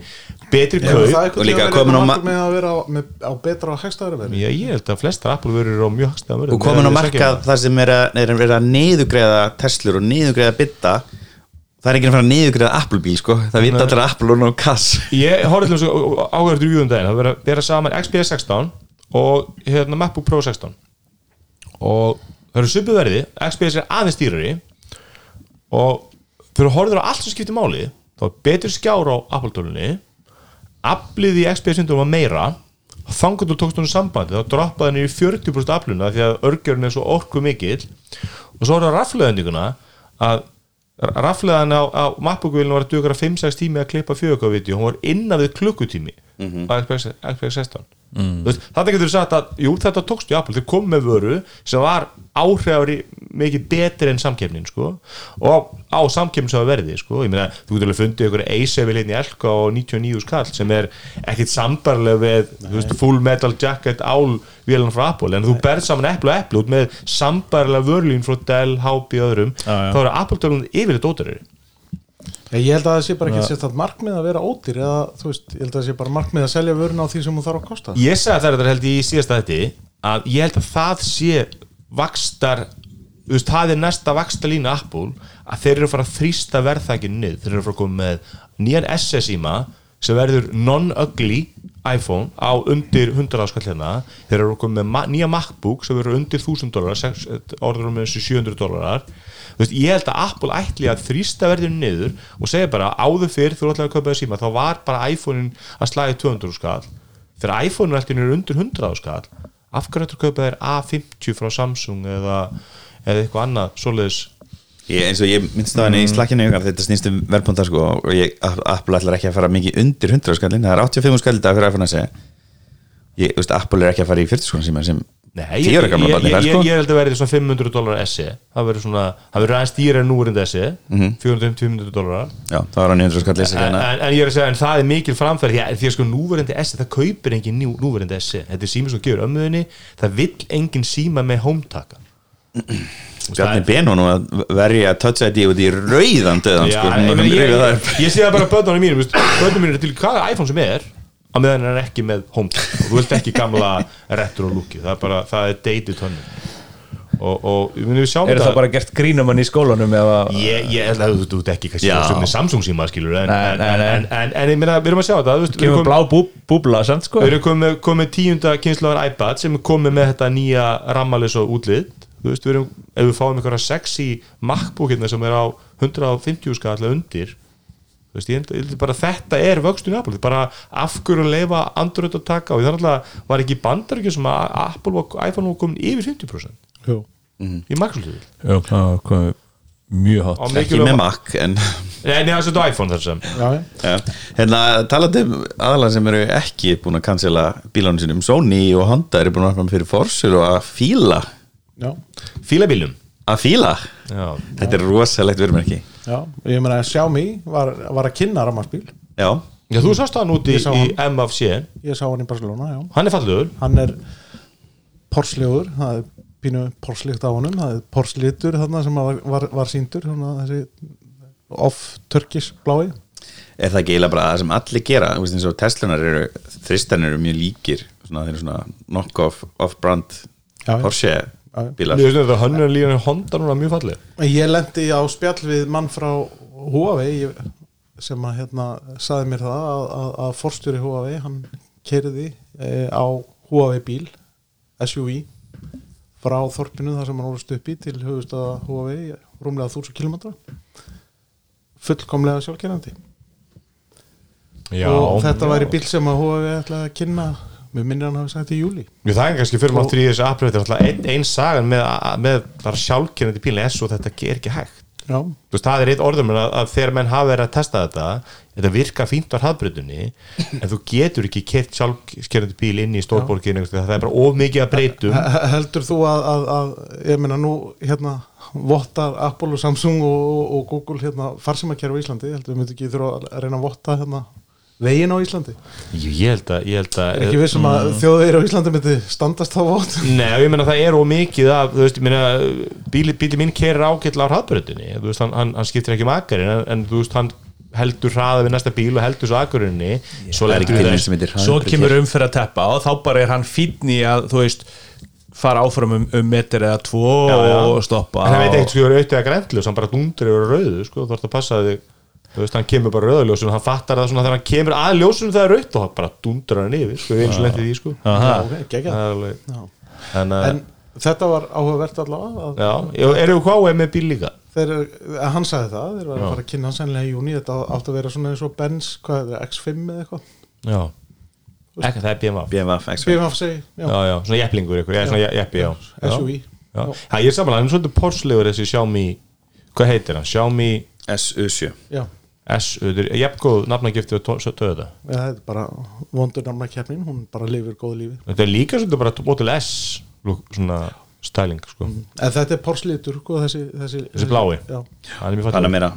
betri kaup. það Og líka eitthvað komin á ma- með að vera á, með, á betra og hægstæðara verði Já, ég held að flestar Apple verður á mjög hagstæða verði og komin á markað þar sem er að, er að það er ekki að fara að niðugreiða Apple bíl sko. Það vita allir að Apple og ná kass. Ég horfði til þess að áhverjum review um daginn. Það verður að vera saman XPS 16 og hérna MacBook Pro 16 og það eru svipuð verði XPS er aðeins dýrari. Og fyrir að horfður á allt sem skiptir máli þá er betur skjár á Apple-tölunni aflið í XPS 15 var meira. Þangur þú tókst hún sambandi þá droppaði henni í 40% afluna því að örgjörn er svo orku mikill og svo er það rafleðendinguna að rafleðan á, á MacBook-vilinu var að dugra 5-6 tími að klippa fjögurkávídeó hún var innan við klukkutími. Á XPS, XPS 16 mm. þetta getur sagt að jú, þetta tókst í Apple, þeir kom með vöru sem var áhrifari mikið betri en samkefnin sko og á var verði sko ég meina, þú getur alveg fundið ykkur A7 hérna í Elka og 99 skall sem er ekkit sambarlega við veist, full metal jacket ál vélan frá Apple, en þú berð saman Apple og Apple út með sambarlega vörlín frá Dell, HP og öðrum, Já, já. þá eru Apple-tölun yfirleitt ódurri Ég held að það sé bara ekki að markmið að vera ódýr eða þú veist, ég held að það sé bara markmið að selja vörun á því sem hún þarf að kosta. Ég sagði það þetta held ég í síðasta þetta að ég held að það sé vakstar þú veist, það er næsta vaksta lína Apple að þeir eru að fara að þrýsta verðþækinu niður. Þeir eru að fara að koma með nýjan SS íma sem verður non-ugly iPhone á undir 100 áskall hérna. Þeir eru koma með nýja MacBook sem verður undir 1000 dólarar orður um þessu 700 dólarar. Ég held að Apple ætli að þrýsta verðinu niður og segja bara áður fyrr þú ætlaði að kaupa það síma þá var bara iPhone-in að slagi 200 skall þegar iPhone-in alltaf er undir 100 skall af hverju ættu að kaupa þér A50 frá Samsung eða, eða eitthvað annað svoleiðis ég, eins og ég minnst á henni í slakkinu þetta snýst um verðbúnda sko og ég, Apple ætlar ekki að fara mikið undir 100 skallin það er 85 skall í dag fyrir iPhone SE ég, þú veist, Apple er ekki að fara í 40 skallin síma sem Nei, 10 ég, ég, ég, sko. ég held að verði svona 500 dólar SE það verður svona, það verður aðeins dýra en núverindi SE 450-500 dólar já, það var hann 900 skall lesa en, hérna. en, en ég er að segja, en það er mikil framfæri því að, því að sko núverindi SE, það kaupir engin nú, núverindi SE, þetta er síma sem gefur ömmuðinni það vill engin síma með hómtaka Bjarni Benó nú að verja touch ID út í rauðan döðan Já, sko, ég, ég, ég, það ég, sé það bara bönnunum mínum veist, bönnunum mínum er til hvaða iPhone sem er á meðan hann er ekki með HomeKit og þú vilt ekki gamla retro looki það er bara, það er dated hönnun og, og við munum við sjáum Er það bara gert grínamann í skólanum eða ég, ég held að þú, þú ert ekki kannski er Samsung síma skilur en, Nei, en, nei, en, nei. en, en, en ég meina, við erum að sjá veist, við kemur erum blá bú, búbla samt sko. Við erum komið, komið tíunda kynnslóðar iPad sem er komið með þetta nýja rammalis og útlit þú veist, við erum, ef við fáum einhverja sexy MacBook hérna sem er á 150 skall undir þú veist, ég held- bara að þetta er vöxtun í Apple, bara af hverju að leifa Android að taka og þannig að var ekki bandar ekki sem að Apple og iPhone var komin yfir 50% Jú. í Microsoft Já, það kom mjög hátt. Á ekki með Mac en Nei, nei, það er þetta iPhone þar sem. Já, já. Já, hérna talandi um aðalega sem eru ekki búin að cancela bílánum sinum Sony og Honda eru búin að opna fyrir forsur og að fíla. Fílabílum að fíla, Já, þetta er rosalegt verðmerki Já. Ég meina að Xiaomi var, var að kynna rammarspíl já, Já þú sást hann úti Ég sá í. MFC Ég sá hann í Barcelona, já. Hann er fallegur. Hann er porslegur það er pínu porslikt á honum það er porslitur þarna sem var, var, var síndur svona þessi off-turkish blái. Er það ekki eiginlega bara það sem allir gera? Þú veist eins og Teslunar eru, þristan eru mjög líkir. Svona, þeir eru svona knock-off off-brand. Porsche Já, já. bílar. Mér finnst þetta hönnur líka Honda núna mjög falleg. Ég lendi á spjall við mann frá Huawei sem að hérna saði mér það að, að, að forstjóri Huawei hann kerði e, á Huawei bíl SUV frá þorpinu þar sem hann orðist upp í til höfust að Huawei rúmlega 1000 km fullkomlega sjálfkerrandi Já, og þetta væri bíl sem að Huawei ætlaði að kynna með minnir hann hafi sagt í júli Jú, það er kannski fyrir Og- maður þrý þessu afbreyð þetta er alltaf einn ein sagan með, með bara sjálfkennandi bílinn er svo þetta er ekki hægt. Já, Þú veist, það er eitt orðum að, að þegar menn hafa verið að testa þetta þetta virka fínt á hraðbrutunni en þú getur ekki kert sjálfskerandi bíl inn í stórborginu það er bara of mikið að breytum. He- heldur þú að, að, að ég meina nú hérna vottar Apple og Samsung og, og, og Google hérna farsimakerfi á Íslandi heldur þú myndi ekki þurfa að reyna að votta hérna vegin á Íslandi? Jú, ég held að, ég held að ekki vissum að mm. þjóðir á Íslandi myndi standast þá vott Nei, ég meina það er of mikið af, þú veist, ég meina bíli, bíli minn kerir ágætla á veist, hann, hann, hann skiptir ekki makarinn en, en þú veist, hann heldur hraða við næsta bíl og heldur svo akurinni svo Það er sem svo kemur umferð að teppa og þá bara er hann fínn í að þú veist fara áfram um, um meter eða tvo Já, já. og stoppa en hann veit ekkert sko yfir auðvitað græntlus hann bara dundur yfir rauðu sko, þú ert að passa þig þú veist, hann kemur bara rauðaljósun hann fattar það svona þegar hann kemur að ljósunum það er rautt og hann bara dundur hann yfir sko, við eins og lendið því sko. Það er Já. en, þetta var áhugavert allavega að já, eru þú hvað með bíl líka? þeir, að hann sagði það, þeir var að fara að kynna hann sennilega í júni, þetta átti að vera svona eins og Benz, hvað er það, X5 eða eitthvað? Já, ekki það er BMW BMW X5 BMF segi, já, já, já, svona jepplingur ykkur, já, svona jeppi, já. SUV ég er samanlega, hann er svolítið porslegur þessi Xiaomi, hvað heitir hann? Xiaomi SU7 já, S, þetta er jafngóð nafnagifti og töða Ja, það er bara vondur namna keppnin, hún bara lifir góðu lífi. Þetta er líka svolítið bara Model S svona styling sko. en þetta er porslítur, sko, þessi þessi, Þessi blái. já, Hann er mjög Þannig að fattur meira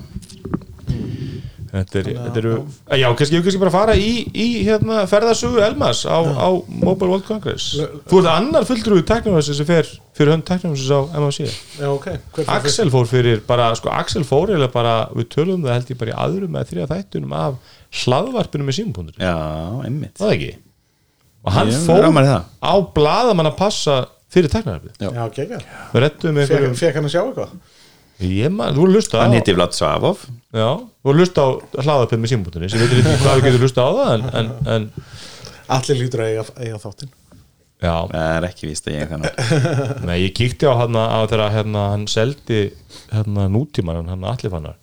Þetta er, þetta eru Já, kannski ég kannski bara fara í, í hérna, ferðasögu Elmas á, á Mobile World Congress. Þú ert annar fulltrúi teknóðassi sem fer fyrir hönd teknóðassi á MHC já, ok. Axel fór fyrir bara, sko Axel fór eða bara, við tölum um það held ég bara í aðrum eða þriða þættunum af hlaðvarpinu með símpundur Já, einmitt. Það ekki? Og hann Ég fór á blaðamann að passa fyrir teknaröfni Já. Já, geggar við rettum með Fekk einhverjum fekk hann að sjá eitthvað? Ég man, þú voru að hlusta á Hann hitti Vlad Savov já, þú voru að hlusta á hlaðvarpinu með símpundur ég veit ekki hvað við getum hlusta á það en, en, en Allir lítur að eiga, eiga þáttinn. Já, Það er ekki víst að ég kann nei, ég kíkti á hann á þegar hérna, hann seldi hérna nútíman hann allir fannar.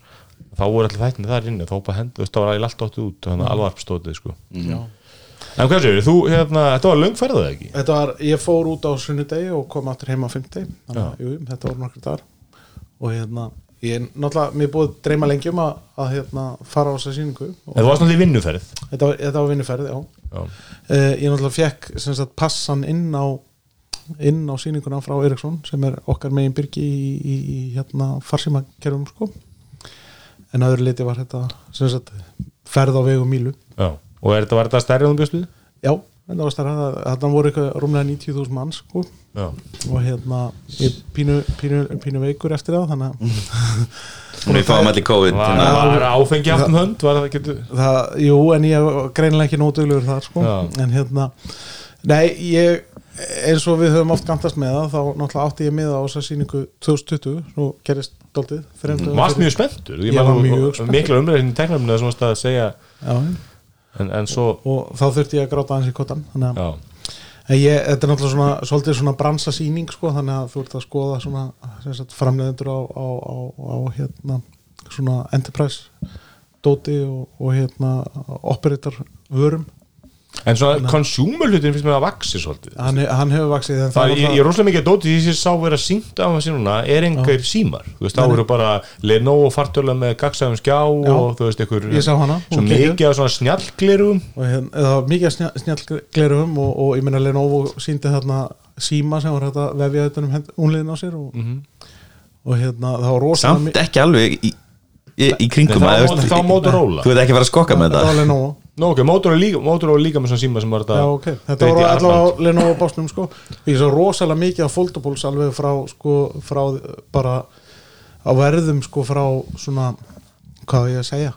Þá voru allir þættinni þar inni þá bara hendur, það var allt áttið út hann alvarpstótið sko. Já. en hvað séu, þú, hérna, þetta var löngferðað ekki? Þetta var, ég fór út á sunnudegi og kom aftur heima á fimmtegi þannig að, jú, þetta voru nokkur dagar og hérna, ég er náttúrulega mér er búið að dreyma lengi um að, að hérna, fara á þessa sýningu. Og en þú varst náttúrulega í vinnuferð. Þetta var, þetta var vinnuferð, já. Já, uh, ég náttúrulega fekk sem sagt, passan inn á inn á sýninguna frá Eriksson sem er okkar megin byrgi í, í, í hérna farsímakerfum sko. En aður liti var þetta sem sagt, ferð á vegu mílu. Já. og er þetta, var þetta stærri en þú bjóst við? já, það var stærra. Þetta voru rúmlega 90.000 manns sko já, og hérna ég pínu, pínu, pínu veikur eftir það þannig að Við fáum allir COVID. Var, hérna. var áfengi aftum hönd? Var það getur það, jú, en ég greinilega ekki nótulegur þar sko, Já. en hérna nei, ég eins og við höfum oft gantast með það, þá náttúrulega átti ég með á þessa sýningu 2020, svo gerist dögum varst mjög spenntur? Ég var mjög spenntur. mikla umræðin í teknarminu að segja Já, en, en svo og þá þurfti ég að gráta hans í kottan þannig að ég, þetta er náttúrulega svona, svolítið svona bransasýning sko, þannig að þú ert að skoða svona framleiðendur á, á, á, á hérna, svona enterprise dóti og, og hérna operator vörum en svona consumer hlutin finnst mér að vaxi svolítið. Hann, hann hefur vaksið Það er, ég, ég er rosalega mikið að dóti því sem ég sá vera sínt á þessi núna er engar símar. Þú veist, þá eru bara Lenovo fartöla með gagsæðum skjá og þú veist, einhver Ég sá hana, svo mikið af svona snjallglerum. Og hérna, það var mikið snjall, snjallglerum og, og ég meina Lenovo síndi þarna síma sem var hægt að vefja þetta um unliðin á sér og, og hérna það var rosalega Samt ekki alveg í, í, í kringum Nei, að, þá- þú veist, þá Motorola. Þú veit ekki að fara að skokka með þetta Nú ok, Motorola líka, Motorola líka með svona síma sem var þetta Já, ok, þetta voru allavega Lenovo básnum sko. Ég svo rosalega mikið á foldables alveg frá sko, frá bara á verðum sko frá svona hvað á ég að segja?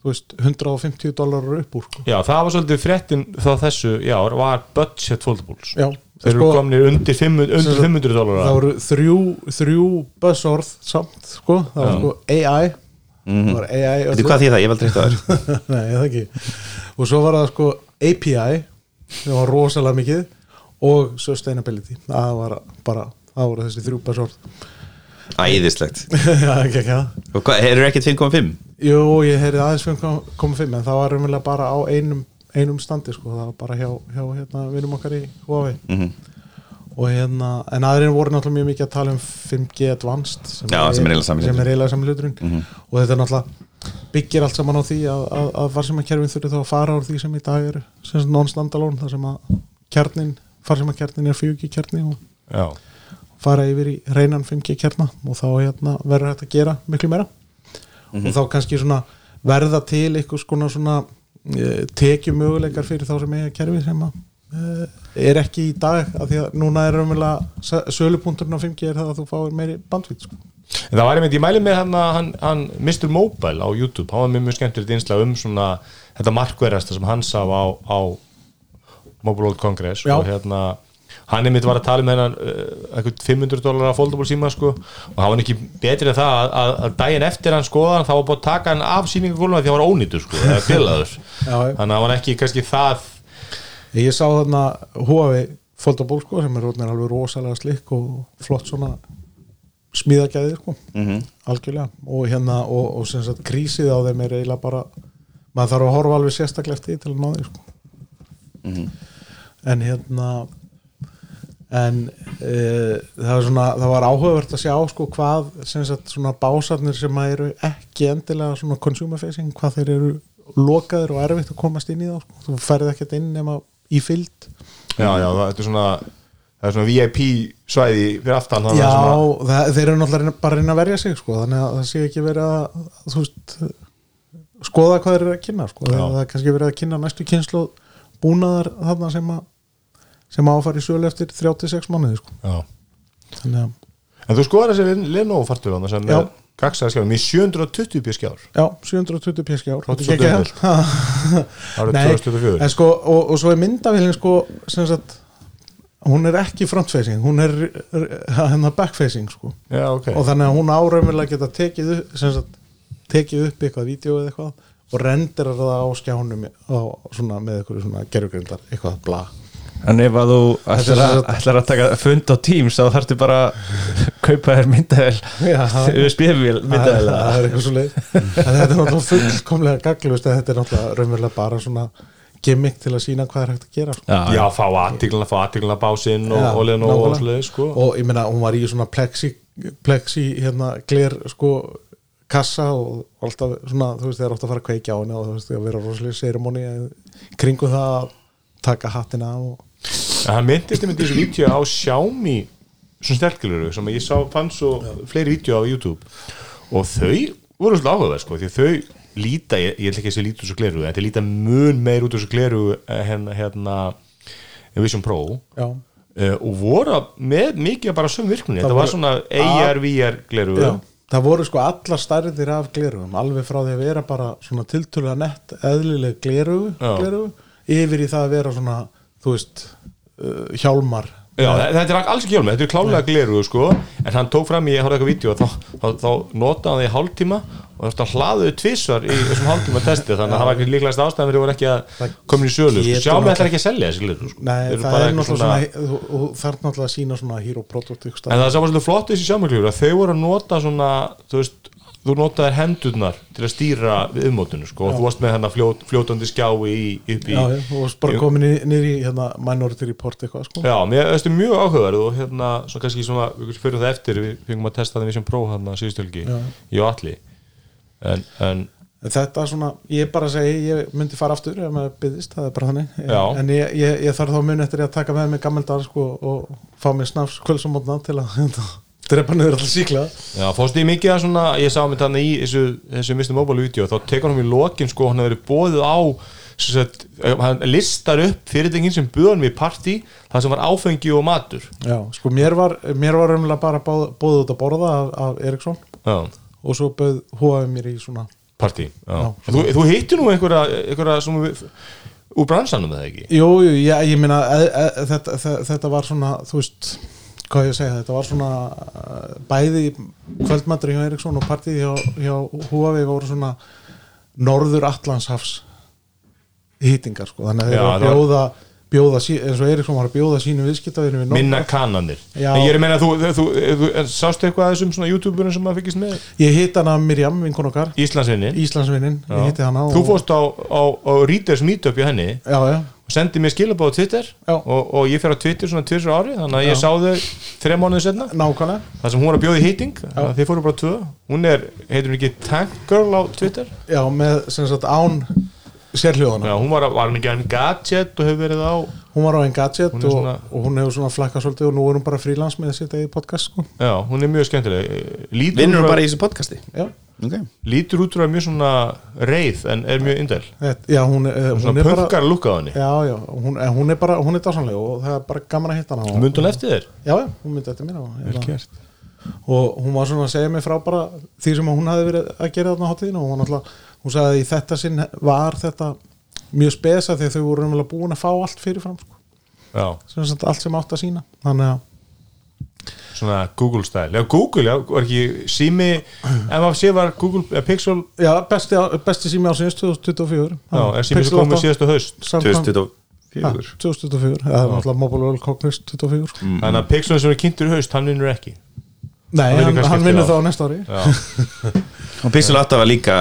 Þú veist, 150 dólarar upp úr sko. Já, það var svolítið fréttin þá þessu, já, var budget foldables. Já, Þeir eru sko, komnir undir 500, undir sagt, 500 dólar það voru þrjú, þrjú buzzorð samt sko, það var sko AI það var AI Veitu hvað því það, ég vel treyst á þér Nei, það ekki og svo var það sko API sem var rosalega mikið og sustainability. Það var bara, það voru þessi þrjú buzzorð Æðislegt. Já, ekki ekki það Og eru ekkert 5.5? Jú, ég heyrði aðeins 5.5 en það var raunverulega bara á einum, einum standi sko, það var bara hjá, hjá hérna, vinum okkar í Huawei. Mhm. Og hérna, en aðrir voru náttúrulega mjög mikið að tala um 5G Advanced sem, Já, er sem er eiginlega sami hluturinn. og þetta er náttúrulega byggir allt saman á því að, að, að farsímakerfin þurfi þá að fara úr því sem í dag er sem non-standalone, þar sem að kjarnin, farsímakernin er 4G kjarni og Já, fara yfir í reynan 5G kjarna og þá hérna, verður hægt að gera miklu meira. Og þá kannski svona verða til eitthvað svona e, tekjum möguleikar fyrir þá sem eiga kerfi sem að er ekki í dag af því að núna er raunverulega sölupunkturinn á 5G er það að þú fáir meiri bandvít sko. En það var einmitt, ég mæli með hann, hann, hann Mr. Mobile á YouTube, hann var mjög mjög skemmtilegt einslega um svona þetta markverðasta sem hann sá á, á Mobile World Congress Já. og hérna hann einmitt var að tala um hennan uh, eitthvað 500 dólar að foldable síma sko og hann var ekki betri en það að, að, að daginn eftir hann skoða hann þá var búin að taka hann af sýningagóluna því hann var ónýtur sko, eða bilaður þannig að hann var ekki kannski það ég sá þarna Huawei Foldable sko, sem er alveg rosalega slikk og flott svona smíðagæði sko, algjörlega og hérna, og, og sem sagt krísið á þeim er eiginlega bara maður þarf að horfa alveg sérstaklega eftir til að ná því sko. en hérna en e, það, svona, það var áhugavert að sjá sko hvað sem sagt svona básarnir sem að eru ekki endilega svona consumer facing hvað þeir eru lokaðir og erfitt að komast inn í þá sko. þú ferð ekkert inn nema í fyllt já, já, þetta er svona það er svona VIP svæði fyrir aftan þannig Já, að svona, það, þeir eru náttúrulega að bara að reyna að verja sig sko, þannig að það sé ekki verið að þú veist, skoða hvað þeir eru að kynna sko, það er kannski verið að kynna næstu kynslu búnaðar þarna sem að sem að áfæri sölu eftir 36 mánuði sko. já. þannig að, en þú skoðar þessi Lenovo fartur hann sem Já. Gagsaði skjáðum í 720 p skjár já, 720 pjeski ár. Flott Þetta er svo geggjað. árið Nei, 2024 en sko, og, og svo er myndavélin sko, sem sagt hún er ekki frontfacing, hún er hennar backfacing sko. Já, ok. Og þannig að hún áraumurlega geta tekið upp, sem sagt, tekið upp eitthvað vídeo eða eitthvað og renderar það á skjánum á, svona, með eitthvað svona gerfugrindar eitthvað bla En ef að þú ætlar er að, ætlar að taka fund á Teams þá þarftu bara að kaupa þér myndaðel Já, það- það, myndaðel það er eitthvað svo leið þetta er náttúrulega fullkomlega gaglust þetta er náttúrulega raunverulega bara svona gimmick til að sína hvað er hægt að gera sko. já, fá aðtíkluna, fá aðtíkluna básinn og, Já, og svoleiðis, sko. Og ég meina hún var í svona plexi, plexi hérna gler sko kassa og alltaf svona þú veist þeir átt að fara að kveikja á henni og þú veist að vera rosalega seremoni kringum það að taka hattina og Hann myndist í þessu vídeo á Xiaomi svona sterkiluru sem ég sá fann svo fleiri vídeo á YouTube og þau voru svolítið áhugaverð sko því þau líta, ég, ég ætla ekki að sé líta úr þessu gleru en þau líta mun meir út úr þessu gleru hérna, hérna Vision Pro já, uh, og voru með mikið bara söm virkninni, Það þetta var svona AR, VR gleru já. það voru sko allar stærðir af glerugum alveg frá því að vera bara svona tiltölulega nett eðlileg Já. glerugu yfir í það að vera svona þú veist uh, hjálmar. Já, þe- þetta er alls ekki hjálmur, þetta er klálega gleru sko, en hann tók fram í, ég horfði eitthvað vídeo þá, þá, þá notaði hann það í hálftíma og þetta hlaðuðu tvissar í þessum hálftíma testi þannig að það var ekki líklegast ástæðan fyrir að voru ekki að komin í sölu, sko. getur sjá mig náttúrulega- ætlar ekki að selja þessi gleru sko. Nei, eru það er náttúrulega svona, og þarf náttúrulega að sína svona hero product En það sem var svolítið flott þessi sjámaklífur að þau voru að nota svona, þú veist, þú notaðir hendurnar til að stýra við ummótinu sko, og þú varst með hennar fljót, fljótandi skjái í, upp í já, já, og bara komin nýri í hérna, minority report eitthvað sko. Já, mér veist mjög áhugaverð og hérna, svo kannski svona, við fyrir það eftir við fengum að testa það við sem próf hann að síðustölgi Já. ég og allir en, en þetta er svona, ég bara segi ég myndi fara aftur ef maður byggðist, það er bara þannig Já. en ég, ég, ég þarf þá mun eftir að taka með mig gammaldar sko, og fá mér snafs kvölsamotna til að hérna, drepa niður alltaf síkla Já, fórstu í mikið að svona, ég sá mér þannig í þessu, þessu Mr. Mobile vídeo, þá tekur hann í lokin sko, hann hefur verið bóðið á sagt, hann listar upp fyrirtækin sem buðan við partí, það sem var áfengi og matur Já, sko mér var, mér var umlega bara bóð, bóðið út að borða af, af Eriksson Já, og svo bauð hóaði mér í svona partí já. Já. Þú, þú hittir nú einhverja, einhverja við, úr bransanum eða ekki? Jú, jú, já, ég meina e, e, þetta, þetta, þetta var svona, þú veist hvað ég að segja, þetta var svona bæði kvöldmatur hjá Eriksson og partíð hjá, hjá Huawei voru svona norður Allandshafs hýtingar sko, þannig að þeir eru að bjóða, bjóða eins og Eriksson var að bjóða sínu viðskiptavinum við Minna kannanir. En ég er að meina, þú, þú, þú, þú sástu eitthvað að þessum svona youtuberum sem maður fyrkist með? Ég hitt hana Mirjam, vinkun okkar. Íslandsvinni Íslandsvinnin, ég hitti hana Þú fórst á, á, á Readers Meetup í henni. Já, já, og sendi mér skilabóð á Twitter Já. og, og ég fer á Twitter svona tvisur ári þannig að ég sá þau þreja mánuði setna nákvæmlega. Það sem hún var að bjóða í hitting þannig að þið fóru bara tvö. Hún er, heitir hún ekki Tank Girl á Twitter? Já, með sem sagt án sérhljóðana Já, hún var, var hann ekki hann gadget og hefur verið á hún var á Engadget Hún og, svona- og hún hefur svona flakkað svolítið og nú er hún bara frílans með sitt eigið podcast sko. Já, hún er mjög skemmtileg. Vinnur hún bara í þessu podcasti? Já, okay. lítur út úr að mjög svona reið en er mjög indel já, hún, er- hún svona er bara punkar lúka á henni já, já, hún, en hún er bara hún er dásanleg og það er bara gaman að hitta og, Mundi hún eftir þér? já, já, hún myndi eftir mér og, hérna, og hún var svona að segja mig frá bara því sem hún hafði verið að gera þarna á hátíðinu og hún, alltaf, hún sagði að í þetta sinn var þetta mjög spesa því að þau voru raunverulega búin að fá allt fyrirfram sko. Já, sem sagt, allt sem átt að sína þannig að svona Google style. Já, Google, já, var ekki sími MFC var Google, eða Pixel? Já, besti, besti sími ásins 2024 Já, er sími sem komið síðastu haust? 2024 2024 Það er náttúrulega Mobile World Congress 24 Þannig að Pixel sem er kynntur í haust, hann vinnur ekki? Nei, Hann vinnur hann, vinnur þá næsta ári. Já, Og Pixel 8 var líka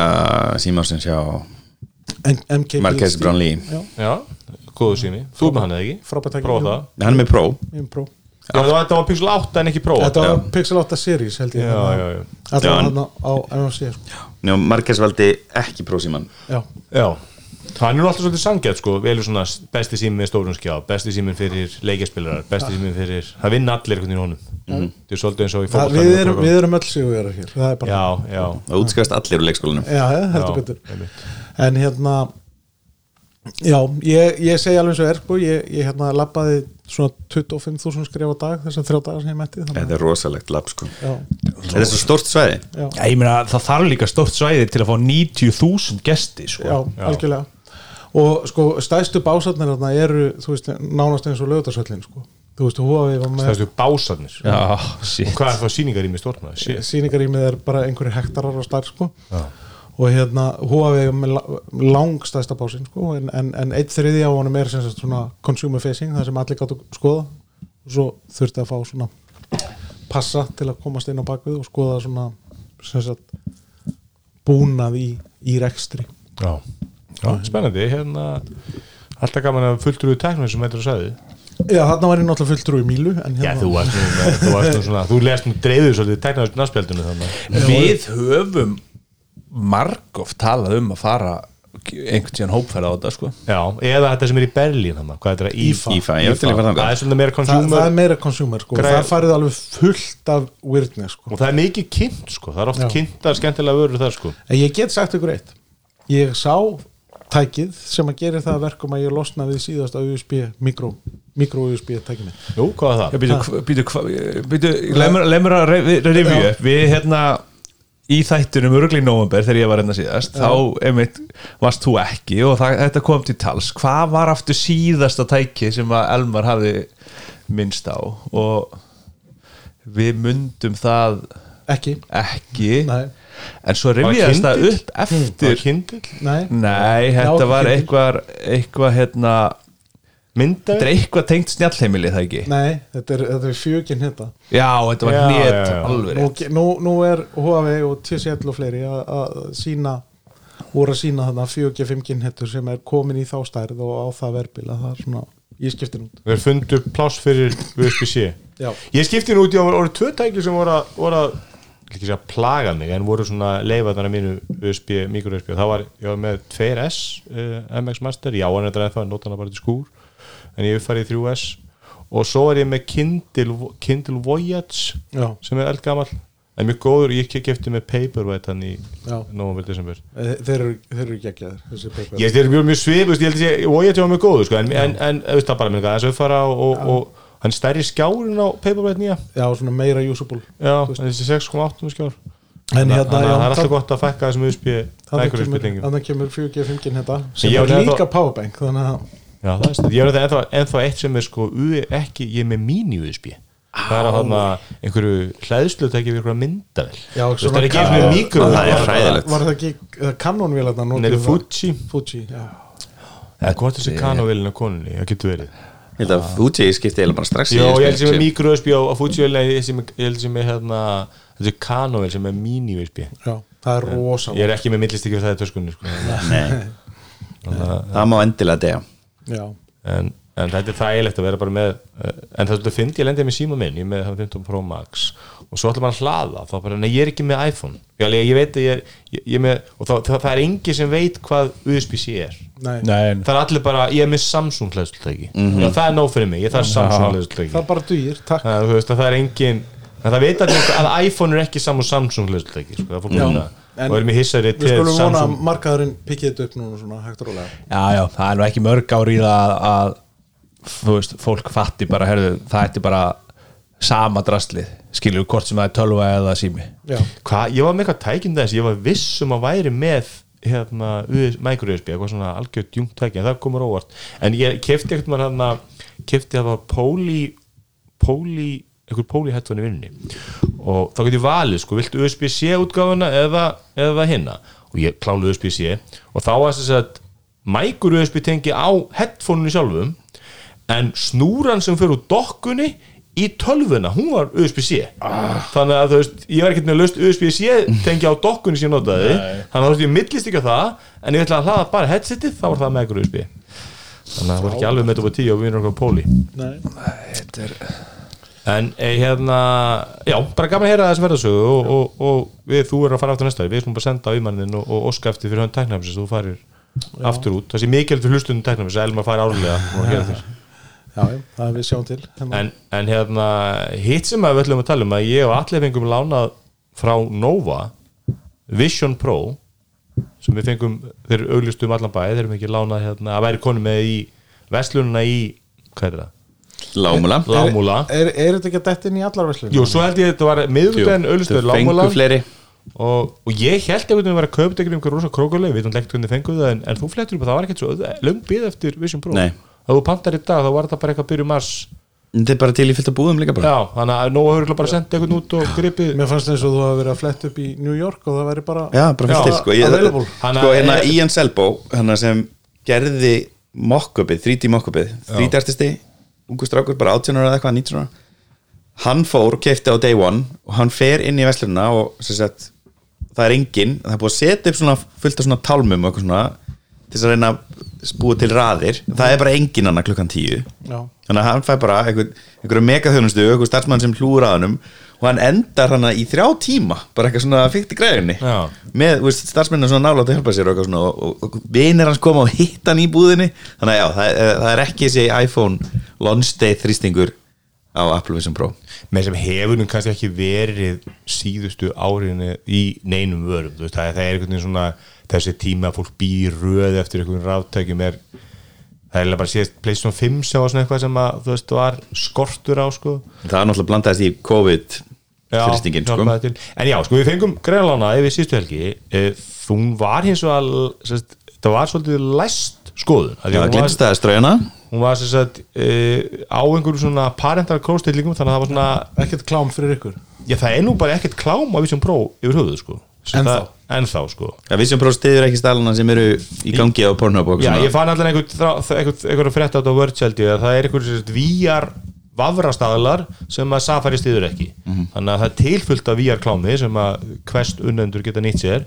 símásins hjá M- MK Marques Brownlee. Já, já, góðu sími Þú með hann eða ekki? frábært það. Hann er með Pro. Já, það var- þetta var Pixel 8 en ekki Pro Þetta var Já. Pixel 8 Series held ég. Já, já, já. Þetta Já, var en- hann á NFC sko. Njá, Marques valdi ekki Pro síman Já, Já, hann er nú alltaf svolítið sangjað sko, velur svona besti sími með stórum skjá besti símin fyrir leikjaspilarar besti símin fyrir, það vinna allir einhvern veginn í honum. Þetta er svolítið eins og í fótboltanum við, og erum, við erum öll sigurverar hér Það er bara Já, já, Það útskast allir úr leikskólanum. Já, ja, heldur já, betur. En hérna Já, ég, ég segi alveg svo er sko, ég, ég hérna labbaði svona 25.000 skrif á dag þessar þrjá dagar sem ég mætti þannig Þetta er rosalegt lab sko. Já, Þetta er svo stórt svæði. Já, Já, meina það þarf líka stórt svæði til að fá 90.000 gesti sko. já, algjörlega. Og sko stæðstu básarnir þarna eru, þú veist, nánast eins og lögutarsöllin sko, þú veist, Huawei var með Stærstu básarnir Já, shit Hvað er það mig stórna? Shit. sýningarýmið er bara einhverju hektarar á stær sko og hérna Huawei með la- langstæðsta básinn sko en, en, en eitt þriði á honum er sagt svona consumer facing, það sem allir gáttu skoða og svo þurfti að fá svona passa til að komast inn á bakvið og skoða svona sagt búnað í, í rekstri. Já. já, spennandi hérna, alltaf gaman að fulltrúi teknum sem þetta er að sagði. Já, þarna var ég náttúrulega fulltrú í Mílu en Já, hérna, þú varst nú, þú varst nú svona þú lest nú dreifður svolítið teknaður náspjaldinu þannig Við höfum margóft talað um að fara einhvern tíðan hópferða á þetta sko. Já, eða þetta sem er í Berlín þannig, hvað er þetta? IFA. Líka að fara Það er svolítið meira það, það consumer er meira consumer sko, Græja- það farið alveg fullt af weirdness sko og það er mikið kynnt sko, það er oft kynntar skemmtilega vörur þar sko En ég get sagt ykkur eitt Ég sá tækið sem að gera það að verkum að ég losna við síðasta USB, mikro, mikro USB tækið mitt Jú, hvað er það? Býtu, býtu, býtu lemur að revju Við hérna í þættunum örgli í november þegar ég var hérna síðast þá einmitt varst þú ekki og það, þetta kom til tals. Hvað var aftur síðasta tæki sem að Elmar hafði minnst á? Og við mundum það Ekki, ekki. Nei, en svo Var rifjaðist það upp Það eftir nei. Nei, Já, þetta var eitthvað eitthvað hérna Myndaði? þetta er eitthvað tengt snjallheimili það ekki? Nei, þetta er, þetta er fjögin hérna. Já, þetta var Já, hnét já, já. alveg nú, nú, nú er Huawei og TCL og fleiri að- að sína voru að sína þarna 4G5 hettur sem er komin í þá stærð og á það verbila það er svona, ég skipti nút Við erum fundu pláss fyrir USB-C Já, Ég skipti nú út í að voru tvö tæki sem voru að, voru að ég ekki segja plaga mig en voru svona leifaðnar að mínu USB, mikro USB og það var, ég var með 2S uh, MX Master, já er þetta ennþá nota hana bara til skúr en ég hef farið í 3S og svo er ég með Kindle, Kindle Voyage já, sem er eldgamall. En mjög góður, ég kefti með Paperwhite hann í november, desember. Eh, Þeir eru, ég þeir eru mjög, mjög svipust, ég held að sé Voyage var mjög góður sko, en, en, en auðvitað það bara með það að fara og, og, hann er stærri skjárin á Paperwhite nýja? Já, svona meira usable Já, þessi 6,8 skjár. En hérna, það er alltaf gott að fækka þessum USB Þannig kemur, tengjum þannig kemur 4G5 hérna sem Ég er líka powerbank þannig að Já, það er stund, ég er þetta ennþá, ennþá eitt sem er sko U- ekki, ég er með mini USB það er að þarna einhverju hlæðslu tekið við einhverja myndavel Já, það er ekki ka- einu mikro Það er hræðilegt. Var það ekki kanónvélarna Nei, það? Er Fuji. Fuji, já. Eða hvort þessi kanóvelin á konunni, það getur verið. Ég held að Fuji skipti eiginlega bara strax í Jó, ég held sem er mikro USB á, Fuji ég sem- ég held sem er hérna þessi kanóvel sem er mini USB Já, það er rosa ég er ekki með millistikki það í töskunni sko. Nei, það má endilega dega Já, en, en þetta er þægilegt að vera bara með uh, en það finnst ég lendið með síma minn ég er með hann 15 Pro Max. Og svo ætla maður að hlaða þá bara, nei ég er ekki með iPhone. Já, ég, ég veit að ég er, ég, ég er með og það, það, það er engi sem veit hvað USB-C er. Nei. Nei, það er allir bara, ég er með Samsung hlæðslutæki já, það er nóg fyrir mig, ég þarf Samsung hlæðslutæki það bara dugir, takk. Það, þú veist að það er engin en það veit allir að iPhone er ekki saman Samsung hlæðslutæki, sko, það það En og erum í hissari við til skulum vona að Samsung. markaðurinn pikkið þetta upp núna svona hægt og rólega. Já, já, það er nú ekki mörg ári í það að, að þú veist, fólk fatti bara, herðu, það ætti bara sama drastlið, skilur hvort sem það er tölva eða sími? Já, Hva, ég var með eitthvað tækinn þess, ég var viss um að væri með hérna, US micro USB eitthvað svona algjörð djúmt tæki en það komur óvart. En ég kefti eitthvað hérna kefti það var póli póli, póli headphone í vinninni og þá geti ég valið sko, viltu USB-C útgáfuna eða, eða hinna og ég kláði USB-C og þá var þess að micro USB tengi á headphone-unu sjálfum en snúran sem fyrir úr dokkunni í tölvuna, hún var USB-C þannig að þú veist, ég var ekkert með löst USB-C tengi á dokkunni sem ég notaði. Þannig að þú veist, ég millist ekki á það en ég ætla að hlaða bara headsetið, þá var það micro USB þannig að það var ekki alveg með þetta på 10 og við erum okkur póli. Nei, en eh, hérna, já, bara gaman að heyra þessi verðasögu og, og, og við, þú er að fara aftur næsta við skulum bara senda á ymannin og, og óska eftir fyrir hann tæknafnis þú farir aftur út, það sé mikilvægt fyrir hlustundum tæknafnis að Elmar fari árlega og gera þér. Já, já, það er við sjáum til en, en hérna hitt sem við ætlum að tala um að ég og allir fengum lánað frá Nova Vision Pro sem við fengum, þeir auglistum allan bæði þeir ekki lánað hérna að væri konu með í vestlununa í, hvað er það? Lámula Lámúla. er, er þetta ekki að detta inn í allar veslun? Jú, svo held ég að þetta var miðvitaðin Fengu Lámúla. fleiri. Og, og ég held að vera að kaupa einhvern veginn rosa krókuleg, við veitum ekki hvernig fenguð það en, en þú flettur upp að það var ekkert svo löng bíð eftir Vision Pro. Nei. að þú pantar í dag þá var það bara eitthvað að byrja mars Þetta er bara til í fyllt að búðum líka bara. Já, þannig að Nóa hefur bara sendið einhvern út og gripið. Mér fannst eins og þú hafa verið að fletta upp í New York og það væri bara Já, bara fyllt Já, til sko, sko hérna Ian Selbo hérna sem gerði mock-upið, 3D mock-upið 3D artisti, ungu strákur, bara 18 ára eða eitthvað, 19 ára. Hann fór og kefti á day one og hann fer inn í veslununa og sagt, það er engin, það er búið að setja upp svona fullt af svona tálmum og eitthvað svona til þess að reyna að búa til raðir. Það er bara engin annað klukkan 10 Já, þannig að hann fær bara einhver, einhverju megaþjónustu, einhver starfsmann sem hlúur að hannum og hann endar hann í þrjá tíma bara eitthvað svona fyrkt í græðinni Já. með starfsmennin svona nálátt að hjálpa sér og, eitthvað svona, og, og, og vinir hans koma og hitta hann í búðinni. Þannig að já, það, er- það er ekki þessi iPhone launch day þrýstingur á Apple Vision Pro. Með sem hefur nú kannski ekki verið síðustu áriðinu í neinum vörum, þú veist, það, er- það er einhvern veginn svona þessi tíma að fólk býr röð eftir einhvern ráttækjum er það er bara síðast PlayStation 5 sem var svona eitthvað sem að, þú veist, var skortur á sko. Það er náttúrulega blandaðist í COVID Já, þrýstingin sko. en já, sko við fengum greinlána yfir síðustu helgi. E, þú var hins og sest, það var svolítið læst skoðun. Af því Já, hún var- glimst það ströjana hún var sem sagt e, á einhverjum svona parental króstillingum þannig að það var svona ekkert klám fyrir ykkur? Já það er nú bara ekkert klám á Vision Pro yfir höfuðu sko Ennþá. ennþá sko Já, Vision Pro stiður ekki stælana sem eru í gangi á Pornhub og já ég fann allan einhvern einhvern einhvern frétt á þetta að það er einhver sem sagt VR vafrastaðlar sem að Safari stiður ekki. Þannig að það er tilfullt af VR klámi sem að hvest unnendur geta nýtt sér.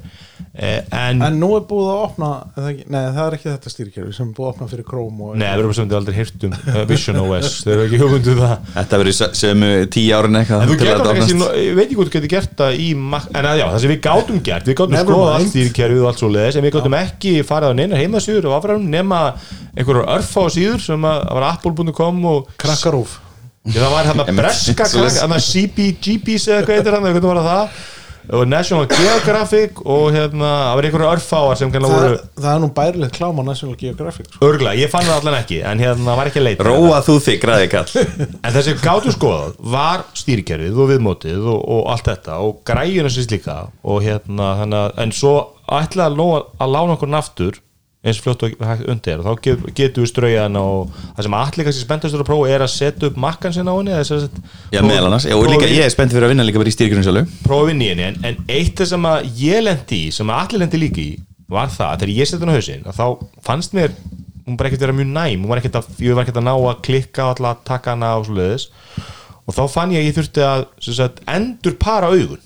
Eh, en, En nú er búið að opna er það ekki, Nei, það er ekki þetta stýrkerfi sem er búið að opna fyrir Chrome og Nei, við erum sem aldrei heyrt um uh, Vision OS, þeir eru ekki hugmyndu það. Þetta verður se- sömu tíu árin eitthvað ég veit ekki hvað þú getur gert það í En að já, það sem við gátum gert, við gátum skoða allt stýrikerfið og allt svo leiðis En við gátum ekki farið á neina heimasýður og afræðum nema einhverjar örfá síður sem að var apple.com og Krakkarúf það var hann að breska hann að CBGBs eða hvað hann, hvernig var það. Og National Geographic og hérna, það var einhverjar örfáar sem kannar voru það er nú bærilegt klám á National Geographic sko. örgla, ég fann það allan ekki en hérna, var ekki að leita. Róa þú þig, græði kall. En þessi gátu skoðað var stýrikerfið og viðmótið og, og allt þetta og græjuna sýst líka og hérna að en svo ætlaði að, að lána okkur naftur eins fljótt og undir. Þá get, getum við strauja hana og það sem allir kannski spenntastur að prófa er að setja upp makkan sinna á henni Já, meðal annars, og líka ég er spennt fyrir að vinna líka bara í í henni en, en eitt sem að ég lendi í sem að allir lendi líka í var það að þegar ég setja henni á hausinn að þá fannst mér hún bara ekkert vera mjög næm. Var ekkert að, ég var ekkert að ná að klikka og alltaf að taka hana og svo leiðis og þá fann ég að ég þurfti að sagt, endur para augun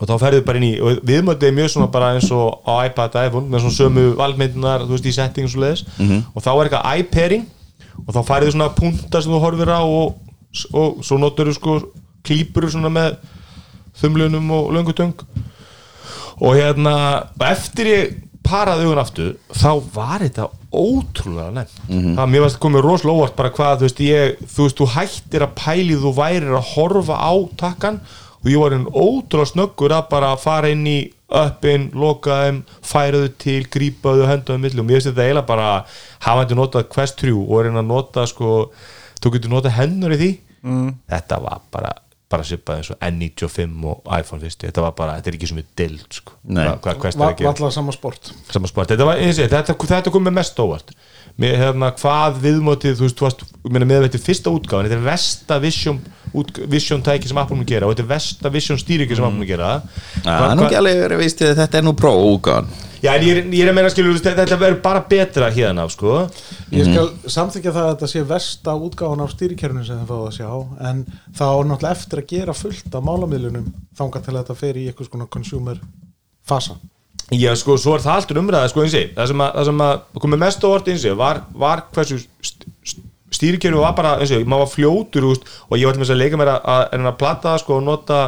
og þá ferðu bara inn í og viðmöndið er mjög svona bara eins og á iPad, iPhone með svona sömu valmyndunar þú veist í settings og leðis og þá er eitthvað iPairing og þá færðu svona punta sem þú horfir á og, og svo notur þú sko klípur svona með þumlunum og löngutöng og hérna eftir ég paraði augun aftur þá var þetta ótrúlega nefn það mér varst komið rosalega óvart bara hvað þú veist ég, þú veist þú hættir að pæli þú værir að horfa á takkan og ég var einn ótrúlega snöggur að bara fara inn í uppin, loka þeim, færa þau til grípa þau, henda þau milli og mér finnst þetta eiginlega bara hafandi notað Quest 3 og reyna að nota sko, þú getur notað hendur í því. Þetta var bara bara svipað eins og N95 og iPhone fyrstu, þetta var bara, þetta er ekki sem er dild sko, Nei. er að gera. Valla sama sport. Sama sport, þetta var eins og ég, þetta, þetta kom með mest óvart með hérna hvað viðmótið þú veist, þú varst, með þetta er fyrsta útgáðan þetta er versta vision, út, vision tæki sem Apple mun gera og þetta er versta vision stýriki sem Apple mun gera. Það er nú ekki alveg verið veist að þetta er nú pró útgáðan Já, en ég er, ég er að meina skilur, veist, þetta verður bara betra hérna af, sko. Ég skal samþykja það að þetta sé versta útgáfan af stýrikerfinu sem þið fáið að sjá en þá er náttúrulega eftir að gera fullt af málamiðlunum þangað til að þetta fer í eitthvað svona consumer fasa Já, sko, svo er það alltaf umræða, sko, eins og ég, það sem að, það sem að komið mest á orð eins og ég, var, var hversu stýrikjöru var bara, eins og ég, maður var fljótur, veist, og ég var til að leika mér að, að, að, að plata það, sko, og nota,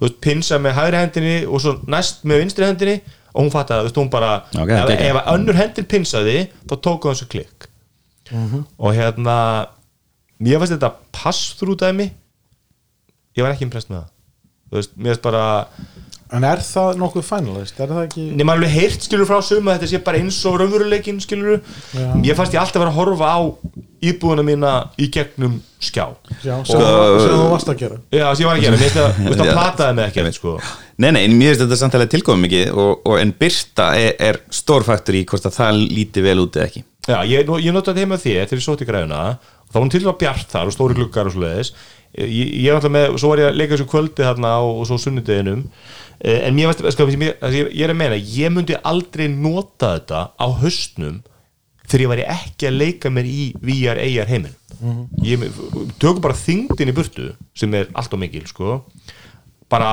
veist, pinsa með hægri hendinni og svo næst með vinstri hendinni og hún fattaði, þú veist, hún bara, Ok, ef, ef önnur hendin pinsaði, þá tók hún þessu klikk. Og hérna, mér fannst þetta pass-through dæmi, ég var ekki impressed með það. Þú veist, mér finnst bara, En er það nokkuð finalist? Er það ekki nema alveg heyrt skilur frá sum að þetta sé bara eins og raunveruleikin skilur Já. ég fannst ég alltaf vera að horfa á íbúðuna mína í gegnum skjá. Já, sem, þú- varst að gera. Já, sem ég var að gera, mér finnst það, þú veist, Já. plataði mig ekki sko. Nei, nei, en mér finnst þetta samtalið tilkomið mikið og, og en byrta er, er stór faktor í hvort að það líti vel út eða ekki. Já, ég, ég notaði heima því þegar ég sóti græðuna og þá var hún til að bjart þar og stóri glukkar og svo leiðis ég, ég var alltaf með, svo var ég að leika þessu kvöldi þarna og, og svo sunnudeginum en mér varst, sko, ég, ég, ég er að meina ég myndi aldrei nota þetta á höstnum þegar ég væri ekki að leika mér í VR AR heiminn ég tökum bara þingdin í burtu sem er allt og mikil sko. Bara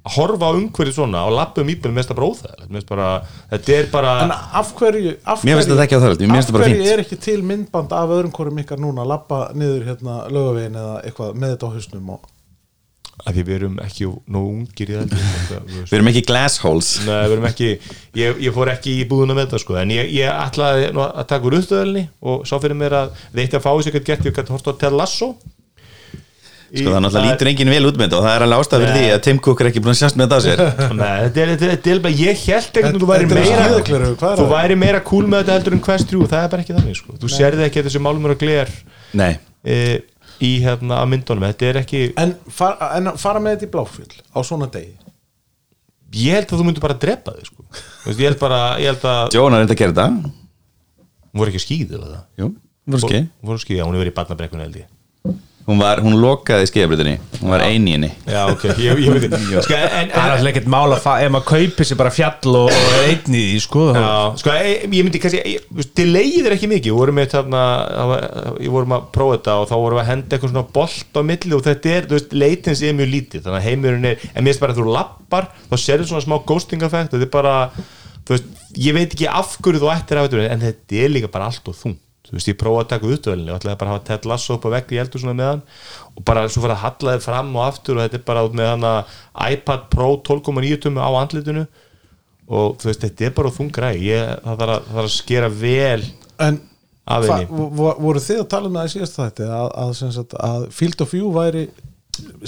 að horfa á umhverju svona og lappa um íbjörnum óþægilegt. Mér finnst bara, þetta er bara En af hverju af Mér finnst hverju- mér Af hverju er ekki til myndband af öðrum hvorum ykkar núna að lappa niður hérna lögavegin eða eitthvað með þetta á hausnum og að því við erum ekki nóg ungir í þetta Við erum ekki glassholes. Nei, við erum ekki, ég, ég fór ekki í búðuna með þetta sko, en ég, ég ætlaði nú að taka úr uppstöðalni og sá fyrir mér að eitt að fá þessu ekkert gert, ég gæti hort á Ted Lasso. Sko það náttúrulega lítur enginn vel út með þetta og það er alveg ástæð fyrir því að Tim Cook er ekki búin að sjást með þetta á sér. Nei, þetta er, þetta þetta bara, ég held að þú væri Þetta meira er þú það? væri meira cool með þetta heldur en Quest 3 það er bara ekki þannig, sko, þú sérði ekki að þessi málumur og gler Nei, e, í hérna að myndunum, þetta er ekki en, far, en fara með þetta í bláfyll á svona degi? Ég held að þú myndir bara að drepa þig, sko. Þú veist, ég held bara, ég held að Jón er reynda að gera þetta. Hún voru ekki skýðið voru skýðið, hún hefur verið í barnabrekkuna held ég Hún, var, hún lokaði skeiðabritinni Hún var eini í henni. Já, ok, ég, ég veit ekki sko, en, Það er en, alltaf ekkert mál að ef maður kaupir sér bara fjall og, og er einn í sko Já, sko, ég, ég myndi kannski veist, delayið er ekki mikið, við vorum með þarna það var- ég vorum að prófa þetta og þá vorum við að henda eitthvað svona bolt á milli og þetta er, þú veist, leitins er mjög lítið. Þannig að heimurinn er, en mér finnst bara að þú lappar þá sérðu svona smá ghosting effect þetta er bara, þú veist, ég veit ekki af hverju þú ættir af þetta, en þetta er líka bara allt og þungt, þú veist, ég prófaði að taka útvölinni og ætlaði bara að hafa Ted Lasso upp á vegg í eldur svona meðan og bara svo fyrir að halla þið fram og aftur og þetta er bara með hana iPad Pro 12,9 tummi á andlitinu og þú veist, þetta er bara þungræ ég, það þarf að, það þarf að skera vel en voru þið að tala með það í síðast þetta að, að, sagt, að Field of View væri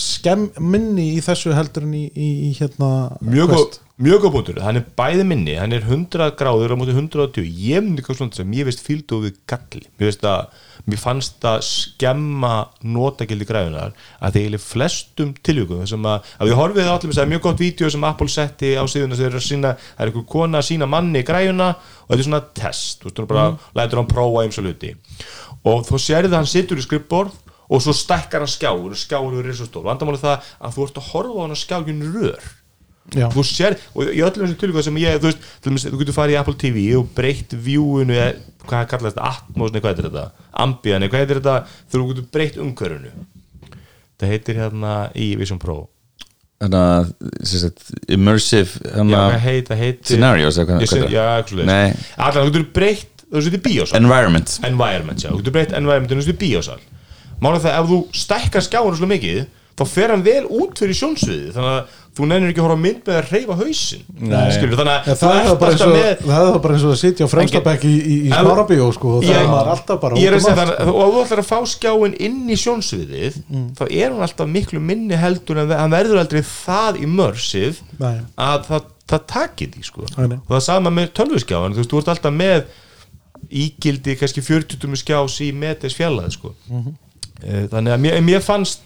skemm minni í þessu heldur en í, í, í hérna mjög góð mjög góð búndur, hann er bæði minni hann er 100 gráður á móti 120 ég myndi hvað svona sem ég veist fíldu við galli. Mér veist að mér fannst að skemma notagildi græðunar að þeir eru flestum tilvíkum sem að, að við horfið á allir það er mjög gott vídeo sem Apple setti á síðuna þeir eru að sína, það er einhver kona að sína manni græðuna og þetta er svona test. Þú veist, hún bara lætur hann prófa eins og hluti. Og þú sérðu það hann situr í skrippborð og svo stækkar hann skjáur og skjáur er svo stór, vandamáli það að þú ert að horfa á hann að skjájun rör. Þú sér, og í öllum þessum tilvíkað sem ég, þú veist, til dæmis, þú getur farið í Apple TV og breytt eða hvað kallast þetta, Atmos, nei hvað heitir þetta? Ambient, nei hvað heitir þetta, þú getur breytt umhverfinu. Það heitir hérna í Vision Pro. Sem sagt, immersive hvað heit, það heit Scenarios, eða hvað- er það? Allan, þú getur breytt, þú getur bíósal environment. Environment, já, þú getur breytt environmentinu þú getur bíósal Málega það, ef þú stækkar skjáinu svo mikið þá fer hann vel út fyrir sjónsviði þannig að þú nennir ekki að horfa mynd með að reyfa hausinn. Skilur, þannig að það er það bara eins og með- það er það bara eins og að sitja á fremstabæk í, í, í smárabíó sko og það er maður alltaf bara út um allt, það, og ef þú ætlar að fá skjáin inn í sjónsviðið þá er hann alltaf miklu minni heldur en hann verður aldrei það immersive Nei. að það, það takir því sko. Og það er sama með tölvuskjáin þú veist, þú ert alltaf með ígildi kannski 40 skjás í metis fjallað sko. Eh, þannig að mér, mér fannst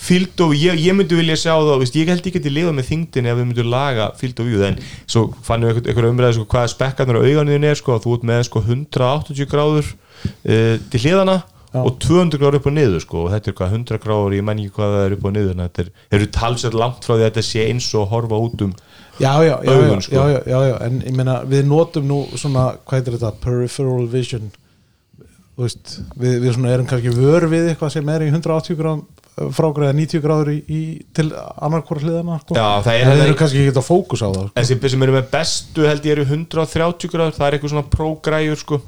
fíld og ég, ég myndi vilja sjá það veist, ég held ekki að lifa með þingdin ef við myndum laga fíld og view en svo fannum við einhver, einhver umræði sko, hvað spekkarnir á auganuðin er sko, þú ert með sko, 180 gráður uh, til hliðana Já. og 200 gráður upp og niður sko, og þetta er hvað 100 gráður, ég menn ekki hvað það er upp og niður þetta er, eru talsett langt frá því að þetta sé eins og horfa út um já, já, já, já, sko. já, já, já, en ég meina við notum nú svona, hvað heitir þetta peripheral vision þú veist, við, við svona erum kannski vör við eitthvað sem er í 180 gráðum frágræða 90 gráður í, í til annar hvora hliðana sko. Já, það er- erum kannski ekki að fókus á það sko. en sem, sem eru með bestu held ég eru 130 gráður, það er eitthvað svona prógræjur sko.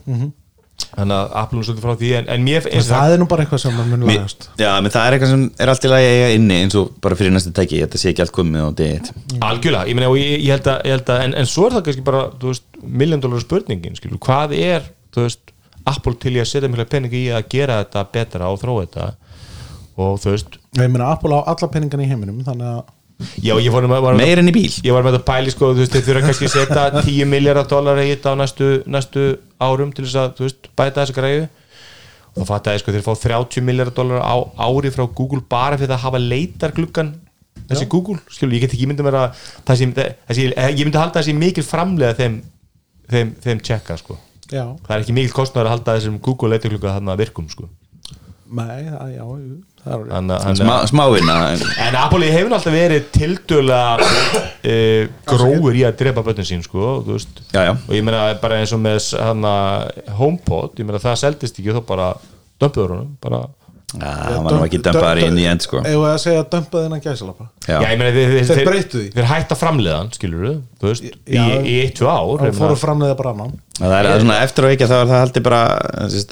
þannig að er svolítið frá því en, en mér finnst það er nú bara eitthvað sem mann mun Mér- lagast Já, menn það er eitthvað sem er allt í lagi að eiga inni eins og bara fyrir næstu tæki, þetta sé ekki allt komið á degið Algjörlega, ég, og ég, ég held að, ég held að en, en svo er það kannski bara, þú veist, million dollar spurningin, skilur, hvað er, Apple til í að setja mikla peningi í að gera þetta betra og þróa þetta og þú veist, ég meina Apple á alla peningan í heiminum þannig að já, ég var, enn í bíl. Ég var með þetta pæli, sko, þú veist, þeir þurfa kannski að setja 10 miljardar dólar í þetta á næstu, næstu árum til þess að, þú veist, bæta þessa græðu og þá fatt að, sko, þeir fá 30 miljardar dólar á ári frá Google bara fyrir að hafa leitargluggan þessi Google, skilur, ég get ekki myndið mér að það sé, þessi, ég myndi halda þessi mikil framlega þeim, þeim, þeim tjekka, sko. Já, það er ekki mikil kostnæður að halda þessum Google leitarglugga þarna virkum, sko. Nei, það, já, það er að- Smávinna. En- Apple hefur alltaf verið tildöla uh, gróður í að drepa börnin sín sko, Já, já. og ég meina bara eins og með hana, HomePod, ég meina það seldist ekki þá bara dömpuður honum bara, Já, hann var nú ekki dömpaðar í inn í end sko. Ef að segja dömpaði hennan gæsalappa? Já, Já, ég meina þeir, breyttu því. þeir hætta framleiðan, skilur þú, þú veist, í, Já. í eitt, tvö ár ég fóru framleiða bara annan. Það er svona eftir og ekki þá er það haldið bara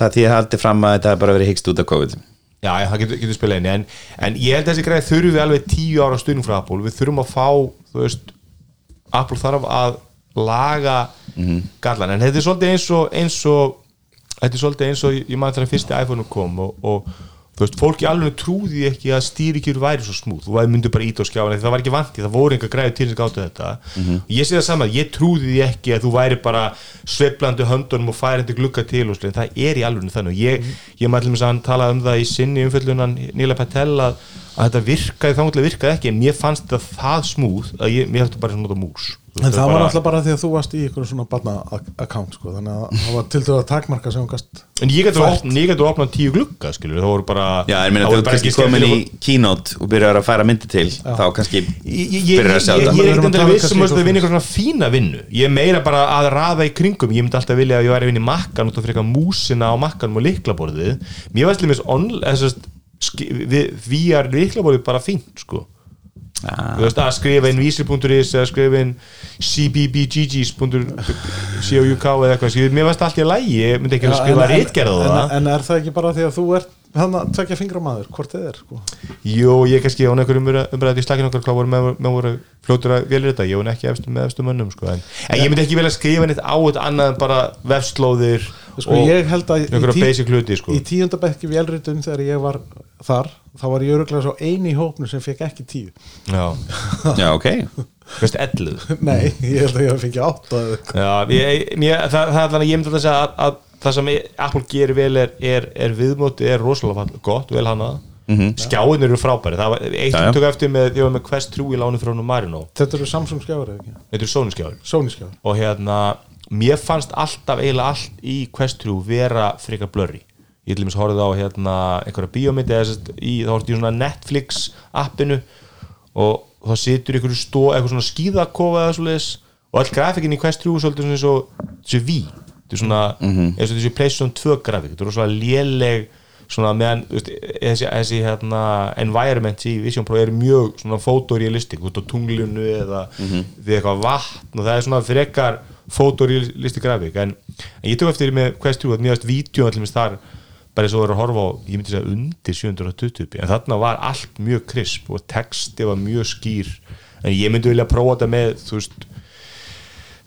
það því að haldið fram að þetta er bara verið hyggst út af COVID já, það getur, getur spilað inn en, en ég held að þessi greið þurfum við alveg tíu ára stuðning frá Apple, við þurfum að fá þú veist, Apple þarf að laga gallan, en þetta er svolítið eins og eins og, þetta er svolítið eins og ég maður þegar fyrsti iPhone kom og, og þú veist, fólk í alveg trúði ekki að stýrikjur væri svo smúð, þú myndi bara ít á skjána það var ekki vantið, það voru enga græði til sem gáttu þetta. Og ég sé það saman, ég trúði ekki að þú væri bara sveiflandi höndunum og færandi glugga til og slið, það er í alveg þannig. Og ég, ég maður til að hann talaði um það í sinni umföllunan Níla Patel að, að þetta virkaði þá virkaði ekki en mér fannst þetta það smúð að ég, mér hætti bara svona nota mús. Þú En veist, það var alltaf bara því að þú varst í einhverjum svona barna-account sko, þannig að það var til dæða takmarka sem hún gast En ég ég getur opnað tíu glugga skilur, það voru bara Já, ég meina það þú kannski komin í keynote og byrjar að færa myndi til þá kannski Ég, ég, ég, byrjar að sjá ég, ég er ekkert að vissum að það vinna eitthvað svona fína vinnu. Ég er meira bara að raða í kringum. Ég myndi alltaf vilja að ég væri að vinna í makkan út af fyrir eitthvað músina á makkanum og liklaborðið Mér var slumins VR liklaborðið bara fínt sko Þú veist að skrifa inn vísir.is eða skrifa inn cbbgg's.couk eða eitthvað Mér varst allt í lægi, ég myndi ekki að skrifa reitgerða en, það en er það ekki bara því að þú ert hann að tvekja fingra maður, hvort þið er sko. Jú, ég kannski án einhverjum umræði í slækinu okkar hvað voru með, með voru fljótur að velja þetta, ég var ekki efstu með efstu mönnum sko. en, en ég myndi ekki velja að skrifa neitt á þetta annað en bara vefslóðir Sko, ég held að í, hluti sko. í tíundabekki vélritun þegar ég var þar þá var ég öruglega svo eini í hópnu sem fekk ekki tíu. Já, Já, ok. Veist, elluð Nei, ég held að ég fengi eitthvað. Já, ég, ég, það, það er þannig að ég myndi að segja að, að það sem Apple gerir vel er, er, er viðmóti, er rosalega gott, vel hana mm -hmm. skjáin eru frábæri, það var eitt sem tök eftir með, ég var með Quest 3 í lánu frá Marino, Þetta eru Samsung skjáður eða ekki? Þetta er Sony skjáin Sony skjáður og hérna mér fannst alltaf eiginlega allt í Quest 3 vera frekar blurry. Ég til dæmis horfði á hérna einhverja bíómyndi eða sérst í, þá horfði ég svona Netflix appinu og þá situr ykkur stó, eitthvað svona skíðakofa eða svoleiðis og all grafikin í Quest 3 er svolítið svona eins og þessi V. Þetta er svona, eins og þessi PlayStation 2 grafik. Þetta er svona léleg svona meðan þessi, þessi hérna, environment í Vision Pro er mjög svona fotorealistik út á tunglinu eða við eitthvað vatn og það er svona frekar fotorealistik grafík en, en ég tók eftir með Quest 3 að mjögast vídeo allir með þar bara eins og voru að horfa á, ég myndi segja undir 720p, en þarna var allt mjög krisp og texti var mjög skýr. En ég myndi vilja prófa þetta með þú veist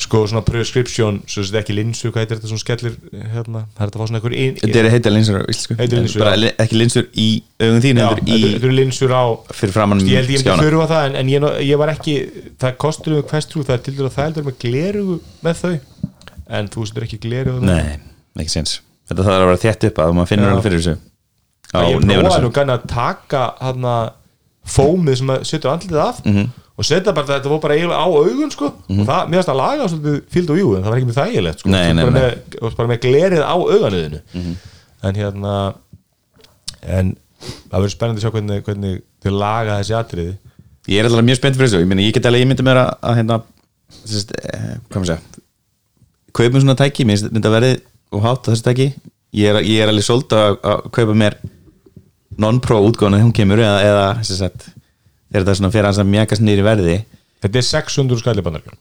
sko svona prescription, svo þetta ekki linsur hvað heitir þetta svona skellir hérna, það er þetta að fá svona einhver Þetta er heita linsur á íslensku. Heitir linsur, Bara Ekki linsur í augun þín þetta eru linsur á fyrir framann ég held ég myndi skjána. þurfa það en, en ég, ég var ekki, það kostur um 3 það er til dæra það heldur með glerugu með þau. En þú setur ekki glerugu Nei, ekki séns. Þetta þarf að vera þétt upp að maður finnur alveg fyrir þessu. Á ég prófaði nú gæna að taka hana, fómið sem að setur andlið af. Mhm. Og setja bara þetta var bara eiginlega á augun sko. Og það, finnst að laga svolítið fíld og jú en það var ekki með þægilegt sko. Nei, nei, bara, nei. Með, bara með glerið á auganuðinu Mhm. en hérna en það verður spennandi að sjá hvernig, hvernig þau laga þessi atriði. Ég er alltaf mjög spennt fyrir þessu. Ég, meni, ég get alveg, ég myndi mér að, að hérna sérst, eh, hvað maður segja? Kaupum svona tæki, mér finnst þetta verið og hátt á þessu tæki. Ég er, ég er alveg svolít að, að kaupa mér non-pro útgáðan að hún kemur eða, eða sagt, þegar þetta fyrir hans að mjaka snýri verði? Þetta er 600 skalli bandarkjörn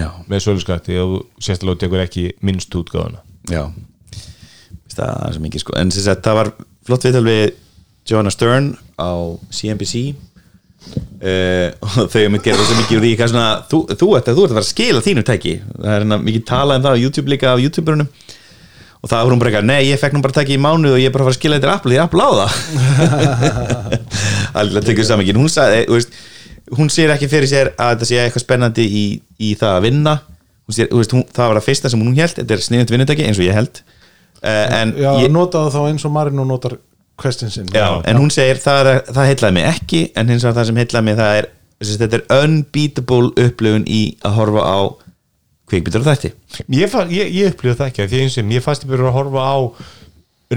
Já, með söluskatti og sérstaklega tekur ekki minnst útgáðuna já. Það er svo mikið sko. En sagt, það var flott viðtal við Joanna Stern á CNBC uh, og þau mitt gera svo mikið úr því hvað svona, þú, þú, ert, þú ert að fara að skila þínu tæki. Það er hérna mikið talað um það á YouTube líka af YouTuberunum og það var hún bara eitthvað, nei ég fekk nú bara tæki í mánuð og ég er bara að fara að skila þetta Apple, því Apple á það. Alveg tekur saman hún sagði, veist hún sér ekki fyrir sér að þetta sé eitthvað spennandi í, í það að vinna. Hún sér, veist, hún, það var að fyrsta sem hún held þetta er sniðut vinnutæki eins og ég held. Uh, en Já, ég, notaðu þá eins og Marino notar question sin Já, en hún segir það, er, það heitlaði mig ekki en hins vegar það sem heitlaði mig það er þetta er unbeatable upplifun í að horfa á kvikbyttur og þætti. Ég, fann- ég, ég upplýði það ekki af því eins og ég fannst ég byrja að horfa á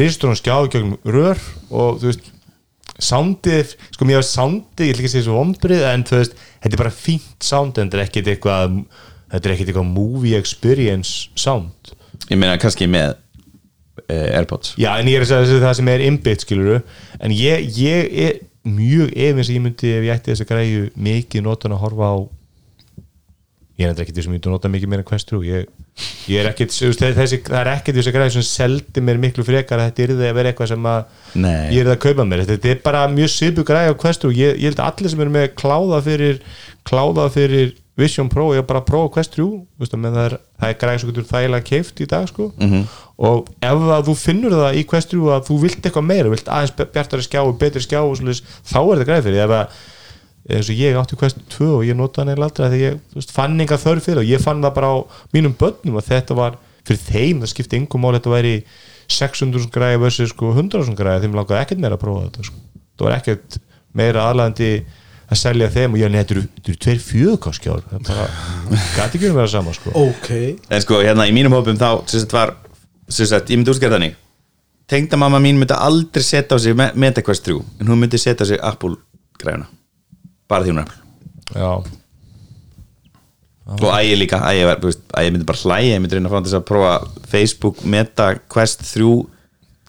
risturinn skjáðu gegnum rör og þú veist soundið, sko mér var soundið ég ætla ekki að segja svo ombrið en þú veist þetta er bara fínt sound en þetta er ekkit eitthvað þetta er ekkit eitthvað movie experience sound. Ég meina kannski með uh, Airpods. Já en ég er að segja það sem er inbit skiluru en ég, ég er mjög efins að ég myndi ef ég ætti þess að græju mikið notan að horfa á ég er ekkit þess að myndi nota mikið meira en Quest 3 ég, ég er veist, þessi, það er ekkit þess að græju sem seldi mér miklu frekar að þetta yrði að vera eitthvað sem að Nei. ég er að kaupa mér, þetta er bara mjög svipu græju á Quest 3, ég, ég held að allir sem eru með kláða fyrir, kláða fyrir Vision Pro, ég er bara að prófa Quest 3 þú veist, menn það er, það er græju sem getur þægilega keift í dag sko. Mhm. og ef að þú finnur það í Quest 3 að þú vilt eitthvað meira, vilt aðeins bjartari skjá betri skjá þá er þetta græði fyrir eins og ég átti Quest 2 og ég notaði hann eða aldrei þegar ég veist, fann enga þörf fyrir og ég fann það bara á mínum börnum að þetta var fyrir þeim, það skipti engum mál þetta væri 600 græði versus sko 100 græði, þeim langaði ekkert meira að prófa þetta sko. það var ekkert meira aðlæðandi að selja þeim og ég nefnir þetta eru tveir fjöðkáskjár það bara, gæti ekki verið meira sama sko. Ok, En sko, hérna í mínum hópum þá sem sagt var, sem sagt, ég myndi útskæða þannig. Tengdamamma mín myndi aldrei setja á sig Me- MetaQuest 3 en hún myndi setja á sig Apple græðuna bara því hún er já, og ægi líka, ægi, var, þú veist, ægi myndi bara hlæja ég myndi reyna að fá til að prófa Facebook Meta Quest 3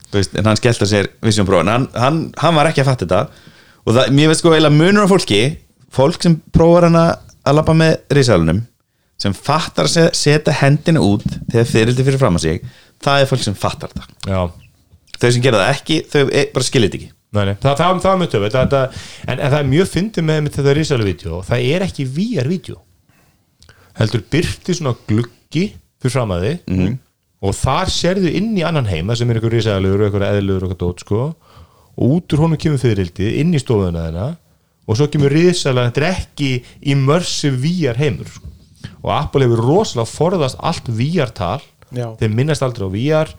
þú veist, en hann skellta sér Vision Pro en hann, hann, hann var ekki að fatta þetta. Og það, mér veist sko eiginlega munur á fólki fólk sem prófar hann að labba með risalunum sem fattar að se- setja hendina út þegar fyririldi fyrir fram að sig það er fólk sem fattar þetta. Já. Þau sem gera það ekki, þau e, bara þetta ekki Nei, nei, það, það, það töf þetta, en, en það er mjög fyndið með, með þetta risalega vídeo. Það er ekki VR-vídeó heldur byrti svona gluggi fyrir fram að þið Mhm. og þar sérðu inn í annan heima sem er einhver risalegur og einhver eðlugur og eitthvað dót sko. Og út úr honum kemur fyririldið inn í stofuna þeirna og svo kemur risalega þetta er ekki immersive VR heimur sko. og Apple hefur rosalega forðast allt VR-tal þeir minnast aldrei á VR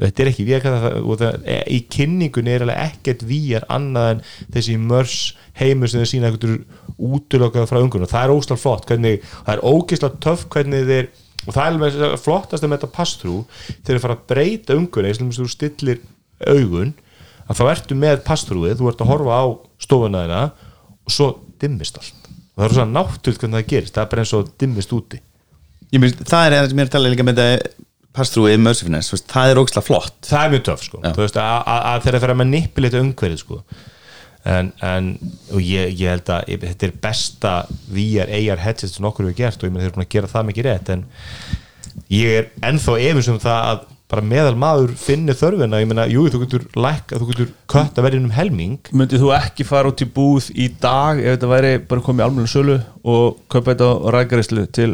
þetta er ekki það, og það, e, í kynningunni er alveg ekkert VR annað en þessi mörs heimur sem þeir sína eitthvað útlökað frá ungun og það er óslega flott hvernig, það er ógeðslega töff hvernig þeir og það er alveg flottast með þetta pass-through þeir eru fara að breyta ungunni eins og þú stillir augun að þá ertu með pass-throughið, þú ert að horfa á stofuna þeirna og svo dimmist allt. Og það er svona náttúrulega hvernig það gerist það er bara eins og dimmist úti. Ég myndi, það er það sem ég er að tala líka með þetta pass-through þú veist, það er ógslag flott. Það er mjög töff sko. Já. þú veist að, að, að þeirra fyrir að manipulita umhverfið sko. En, en og ég, ég held að ég, þetta er besta VR, AR headset sem okkur hefur gert og ég meina þeir eru búin að gera það mikið rétt en ég er ennþá efins um það að bara meðal maður finni þörfina. Ég meina, jú, þú getur lækka, þú getur kött að verða um helming. Myndið þú ekki fara út í búð í dag ef þetta væri bara komið í almennu sölu og kaupa þetta á rækarislu til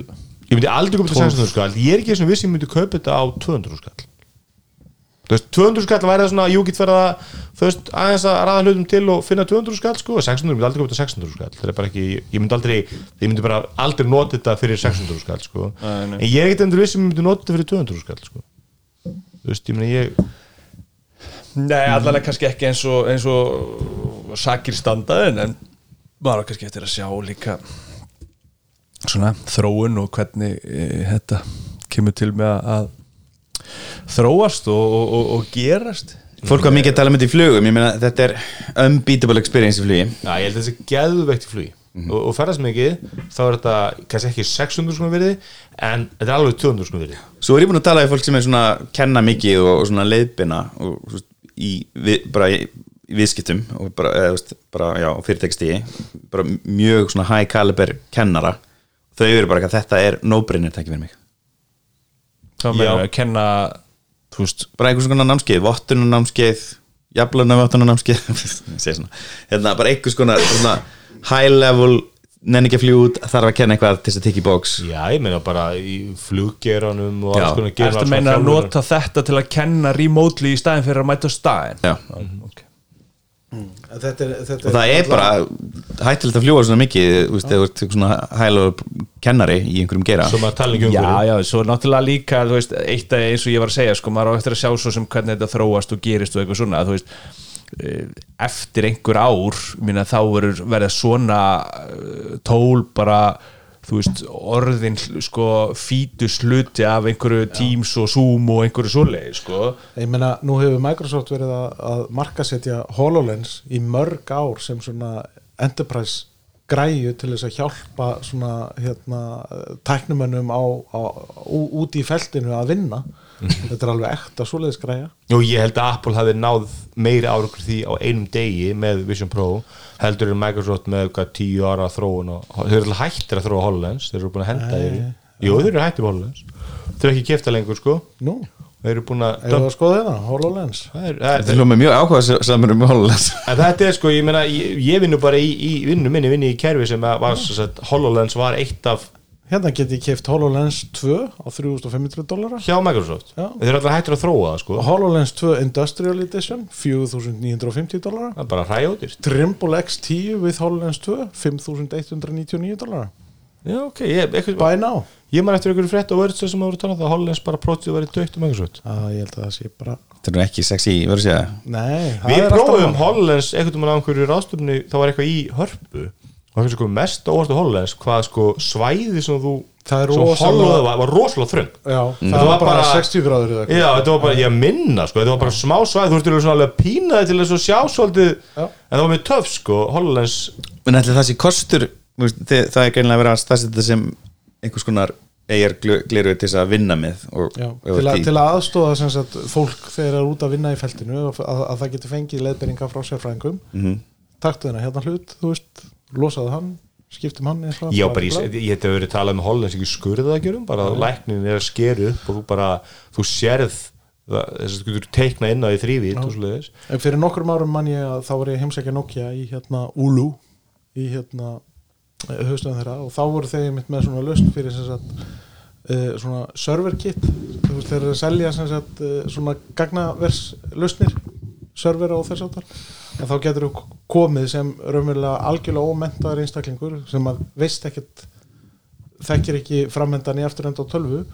ég myndi aldrei koma til 600 skall. Ég er ekki eins og viss ég myndi kaupa þetta á 200 skall. Þú veist, 200 skall væri það svona, jú, get verið að þú veist, aðeins að ræða hlutum til og finna 200 skall, sko, og 600, ég myndi aldrei kaupa þetta 600 skall. Það er bara ekki, ég myndi aldrei ég myndi bara aldrei nota þetta fyrir 600 skall, sko, Nei, nei. en ég er ekki endur viss ég myndi nota þetta fyrir 200 skall, sko. Þú veist, ég meina ég Nei, allavega kannski ekki eins og, eins og sakir standaðin en maður á kannski eftir að sjá líka svona þróun og hvernig e, þetta kemur til með að þróast og, og, og, og gerast. Fólk var mikið að tala um þetta í flugum, ég meina þetta er unbeatable experience í flugi. Já, ég held að þessi geðveikt í flugi. Og, og ferðast mikið, þá er þetta kannski ekki 600 sko virði en þetta er alveg 200 sko virði. Svo er ég búin að tala við fólk sem er svona kenna mikið og, og svona leiðbina og, veist, í, við, bara í, í viðskiptum og bara, eða, bara já, fyrirtækstigi bara mjög svona high caliber kennara þau eru bara að þetta er no-brainer tæki fyrir mig. Þá Já. með að kenna þú veist, bara einhvers konar námskeið, vottunar námskeið jafnluna vottunar námskeið hérna bara einhvers konar svona high level nenni ekki að fljú út, þarf að kenna eitthvað til þess að tikka í bóks Já, ég meina bara í fluggeranum og alls konar að meina að nota þetta til að kenna remotely í staðin fyrir að mæta staðin Já. Okay. þetta er, þetta og það er bara hættilegt að fljúa svona mikið þú veist, þú ert svona level kennari í einhverjum gera um Já, já, svo náttúrulega líka þú veist, eitt af eins og ég var að segja sko, maður á eftir að sjá svo sem hvernig þetta þróast og gerist og eitthvað svona, þú veist eh, eftir einhver ár minna, þá verður verða svona eh, tól bara þú veist, orðin sko fítus hluti af einhverju Teams og Zoom og einhverju svoleið sko. ég meina, nú hefur Microsoft verið að, að markasetja HoloLens í mörg ár sem svona enterprise græju til þess að hjálpa svona hérna tæknumönnum á, á, úti í feltinu að vinna. Þetta er alveg ekta svoleiðis græja. Og ég held að Apple hafi náð meiri árakur því á einum degi með Vision Pro heldur en Microsoft með hvað tíu ára þróun og þau eru alltaf hættir að þróa HoloLens þeir eru búin að henda þeir Jú, þeir eru hættir með HoloLens. Þeir eru ekki kefta lengur sko. Nú, þeir eru búin að að skoða þetta, HoloLens? Það er- það er- þetta er hljóma mjög áhuga samur um HoloLens. En þetta er sko, ég meina, ég, ég vinnu bara í, í vinnu minni, vinni í kerfi sem að var, sem sagt, HoloLens var eitt af hérna get ég keift HoloLens 2 á 3500 dólarar hjá Microsoft? Já. þeir eru alltaf hættir að þróa það sko. HoloLens 2 Industrial Edition 4950 dólarar það er bara hræjóðist Trimble X10 with HoloLens 2 5199 dólarar Já, ok, ég, Buy now. Ég man eftir einhverju frétt og vörðs sem að voru talað það að HoloLens bara prótið verið dögt um Microsoft. Að ég held að það sé bara þetta er nú ekki sexy, verður að segja. Nei, það Við er alltaf prófum. HoloLens einhvern veginn á einhverju ráðstöfni þá var eitthvað í hörpu það er sko mest óvart á HoloLens hvað sko svæði sem þú Það er sem rosalega- HoloLens var, var rosalega þröng Þetta það var bara bara- 60 gráður eða eitthvað Já, þetta var bara, ég minna sko, þetta var bara smá svæð, þú ert alveg svona alveg að pína þig til þess að sjá svolítið, Já. en það var með töf sko, HoloLens, en ætli það sé kostur það er greinlega verið að staðsetja þetta sem einhvers konar eigir gleru til þess að vinna með og, Já, til, að, til að aðstóða sem sagt, fólk þegar það er út að vinna í feltinu að, að, að það getur fengið leiðberinga frá sérfræðingum. Mhm. taktu þennan hérna hlut, þú veist losaðu hann, skiptum hann eitthvað, já bara, ég, ég hef verið talað um HoloLens ekki skurða að gjörum, bara að læknin er að skeru upp og þú bara, þú sérð þess að þú getur teikna inn á því þrývít og svoleiðis, En fyrir nokkrum árum mann ég að þá var ég heimsækja Nokia í hérna Ulu í hérna höfstöðum þeirra og þá voru þeir mitt með svona löst fyrir sem sagt uh, svona server kit. Þú veist þeir eru að selja sem sagt uh, svona gagnavers lausnir servera og þess áttar en þá getur þú komið sem raunverulega algjörlega ómentaður einstaklingur sem að veist ekkert þekkir ekki framhendan í afturhend á tölvu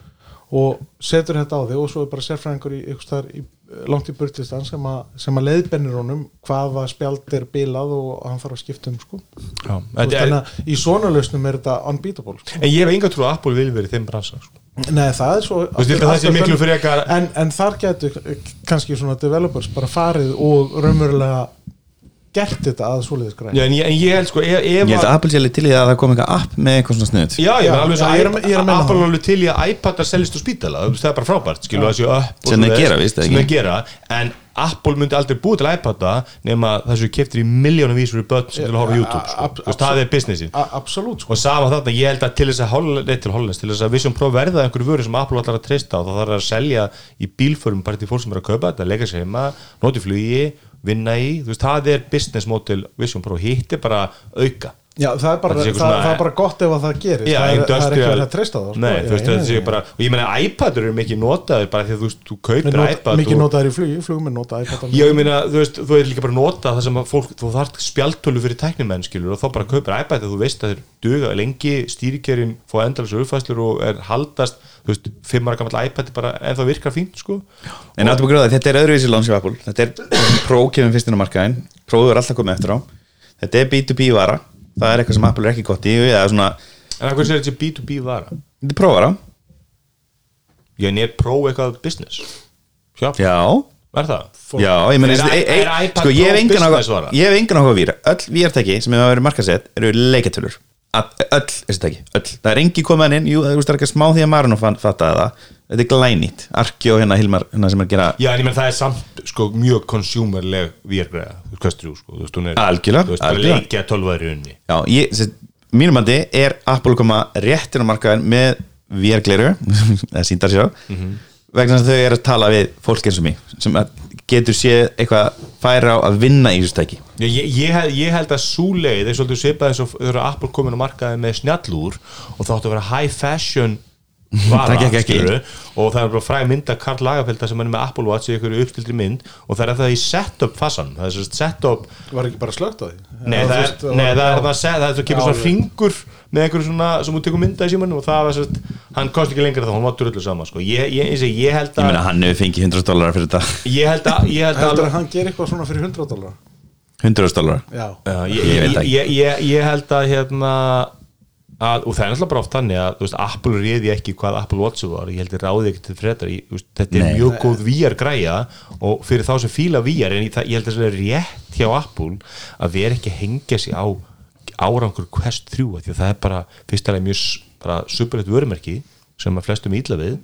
og setur þetta á þig og svo er bara sérfræðingur í, í, langt í burtistan sem, sem að leiðbennir honum hvaða spjald er bilað og hann þarf að skipta um sko. já, þannig að í svona lausnum er þetta unbeatable sko. en ég hef enga trú að Apple vil verið þeim bransa, sko. Nei, það er svo önnur- frekar- en, en þar getur kannski svona developers bara farið og raunverulega gert þetta að svoleiðis græn en, ég, en ég held sko ef, ef Ég held að Apple sé alveg til í það að það kom eitthvað app með eitthvað svona snuð Já, ég Já, meina alveg já, svo ég er að- ég er að meina Apple það. er alveg til í að iPadar seljist á spítala þú veist, það er bara frábært, skilu séu upp og Sem þeir svoleiðis, gera, víst, eða sem ekki? þeir gera, en Apple myndi aldrei búið til iPada nema þessu keftir í miljónum vísur í börn sem til að horfa á YouTube sko. ab- Þú veist, það er businessin A- absolutt sko. Og sama þarna, ég held að til þess að Holl- nei, til Hollands, til þess að Vision Pro verða einhverju vöru sem Apple allar að treysta og það þarf að selja í bílförum bara til fólk sem er að kaupa þetta, leika sér heima noti flugi, vinna í þú veist, það er business model Vision Pro hitt er bara auka Já, það er bara, það, eitthvað svona- það er bara gott ef að það gerist. Já, það, er, það er ekki verið að treysta það sko. Nei, þú veist, já, sé bara og ég meina iPadur eru mikið notaður bara því að þú veist, þú kaupir nota- iPad Mikið og, notaður í flugi, flugminn nota iPad Já, ég meina, þú veist, þú er líka bara að nota það sem að fólk, þú þarft spjaltölu fyrir tæknimenn skilur og þá bara kaupir iPad þegar þú veist að þeir duga lengi, stýrikerinn fá endalins uppfæslur og er haldast þú veist, fimm ára gammal iPad er bara ennþá virkar fínt, sko. En að gráða, þetta er öðruvísi hjá Apple. Þetta er Pro kemur fyrst inn á markaðin Pro er alltaf komið eftir á. Þetta er B2B vara Það er eitthvað sem Apple er ekki gott í eða svona, En hvað sér þetta B2B vara? Þetta er Já, en er Pro eitthvað business? Já, Já, er það? já, ég meni Er- e, e, er iPad Sko, ég hef Pro engan business áhuga vara? Ég hef engan áhuga að víra Öll VR-tæki sem hefur verið markasett eru leikatölur Að- Öll þessi tæki, öll. Það er engi komið hann inn, jú, það er ekki smá því að Marun fattaði það. Þetta er glænýtt. Arki og hérna Hilmar, hérna sem er að gera Já, en ég menn það er samt sko mjög consumerleg VR-græða, þú kastur jú, sko, þú veist, hún er leikja tölvaður í unni Já, ég, sem, mínum andi er Apple koma réttin á markaðin með VR-gleru, það síndar sér á vegna þess að þau eru að tala við fólk eins og mig, sem að getur séð eitthvað færa á að vinna í þessu tæki Já, ég, ég, ég held að svo leið er svolítið svipað eins og þegar Apple komin á markaði með snjallúr og það átti að vera high fashion vara, Það skilurðu, og það er bara fræg mynd af Karl Lagerfelda sem er með Apple Watch í einhverju uppstildri mynd og það er það í setup fasan það er svo setup Var ekki bara slögt á því? Nei, það er, það er já. það kemur svona já. Með einhverju svona, sem hún tekur mynda í símanu og það var sérst, hann kosti ekki lengra þá, hann var drullu sama sko. ég, ég, ég, ég held Ég að meina hann hefur fengið 100 dólarar fyrir þetta. Ég held að, ég held Heldur að, að hann gerir eitthvað svona fyrir 100 dólar 100 dólarar Já, ég, Ég ég, ég, ég, ég held að hérna að, og það er náttúrulega bara oft þannig að þú veist, Apple réði ekki hvað Apple Watch var. Ég held að ráði ekki til fredar ég, þetta er Nei. mjög góð VR græja og fyrir þá sem fíla VR en ég, það, ég held að það er rétt hjá Apple að vera ekki að hengja sig á árangur Quest 3 af því að það er bara fyrst alveg mjög bara superlegt vörumerki sem að flestum ítla við.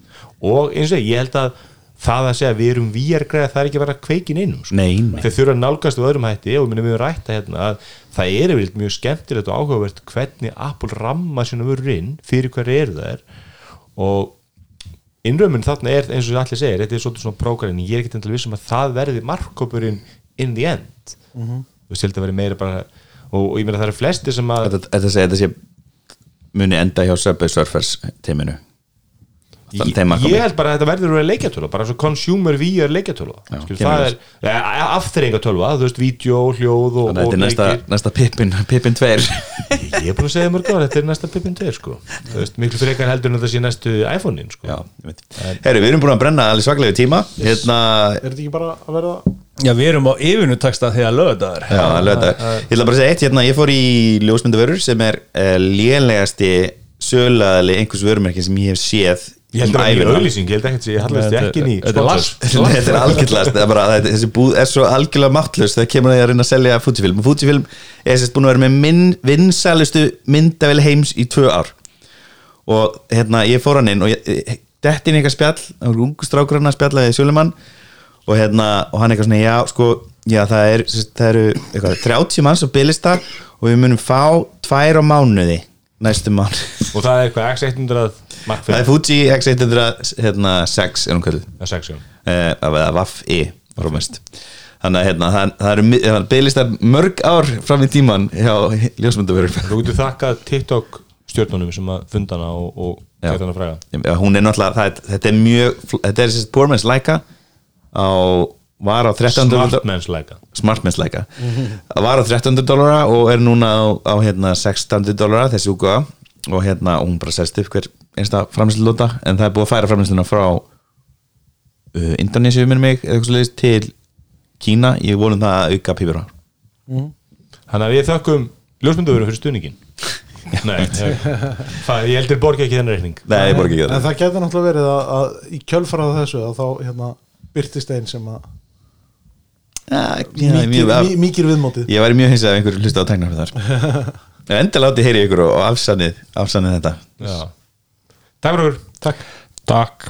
Og eins og ég, held að það að segja að við erum VR græja það er ekki að vera kveikin einum sko. Þeir þurfa að nálgast á öðrum hætti og minnum við höfum rætta hérna að það er yfirleitt mjög skemmtilegt og áhugavert hvernig Apple ramma sína vörur inn fyrir hverju eru þær. Og innrömmun þarna er eins og allir segir, þetta er svolítið svona prógræn ég er ekki til vissum að það verði markkópurinn in the end. Mhm. þú veist, þetta verði meira bara og, og ég meina það eru flesti sem að Þetta, þetta sé, þetta sé muni enda hjá Subway Surfers teiminu. Ég, ég held bara að þetta verður að vera leikjatölu bara svo consumer VR kemur það er ja, afþreyingatölu þú veist, vídeo, hljóð og, þetta er næsta, næsta Pippin, Pippin 2 Ég er búin að segja mörg ára, þetta er næsta Pippin 2 sko. Þú veist, miklu frekar heldur en að það sé næstu iPhone-in sko. Herru, við erum búin að brenna alveg svaklega tíma. Hérna, er þetta ekki bara að verða Já, við erum á yfinutaksta þegar lögðaður já, þetta Ég ætla bara að segja eitt, hérna, ég fór í ljósmyndavörur sem er uh, lélegasti sölaðali einhvers vörumerki sem ég hef séð Ég held um að það er auðlýsing, ég held ekki að ég hallast ekki inn í þetta er last. þetta er algjörlast. Það er bara, þetta- þessi búð er svo algjörlega máttlust þegar kemur að ég að reyna að selja Fujifilm og Fujifilm er sérst búin að vera með minn, vinsælustu myndavel heims í tvö ár. Og hérna ég fór hann inn og ég, dett inn í eitthvað spjall það var ungu strákur hann að spjallaði Sjölumann og hérna og hann eitthvað svona já sko já það, er, það eru eitthvað, 30 manns á bylista og við munum fá tvær á mánuði næstu mánu Og það er eitthvað X100 Mark það er 5 Fuji X106 hérna, 6 er hún kallið að sex, já. eh, eða Vaff E rómest þannig að hérna, það, það eru bygglistar mörg ár fram í tíman hjá ljósmyndaverum Þú getur þakkað TikTok stjórnunum sem að funda hana og, og geta hana fræga. Já, hún er náttúrulega, það, er- þetta er mjög þetta er sérst Laika á, var á 1300 Smart men's læka Smart Man's Laika það var á 1300 dólara og er núna á, á hérna 600 dólara þessi útgáða og hérna og hún bara sérst upp hver einsta framlýslulóta en það er búið að færa framlýsluna frá uh, Indonésiu minnum mig eða eitthvað svoleiðis til Kína. Ég vonum það að auka pípur á. Þannig að við þökkum ljósmyndavurum fyrir stuðningin Nei, ég, það, ég heldur borgi ekki þennan reikning. Nei, ég borga ekki en það það getur náttúrulega verið að, að í kjölfarað þessu að þá hérna byrtist einn sem að mikið, mjög- mi- mikið viðmótið. Ég væri mjög hins að einhver hlusta á tæknar þar. En endilega láti heyri ykkur og afsannið, afsannið þetta. Takk fyrir Takk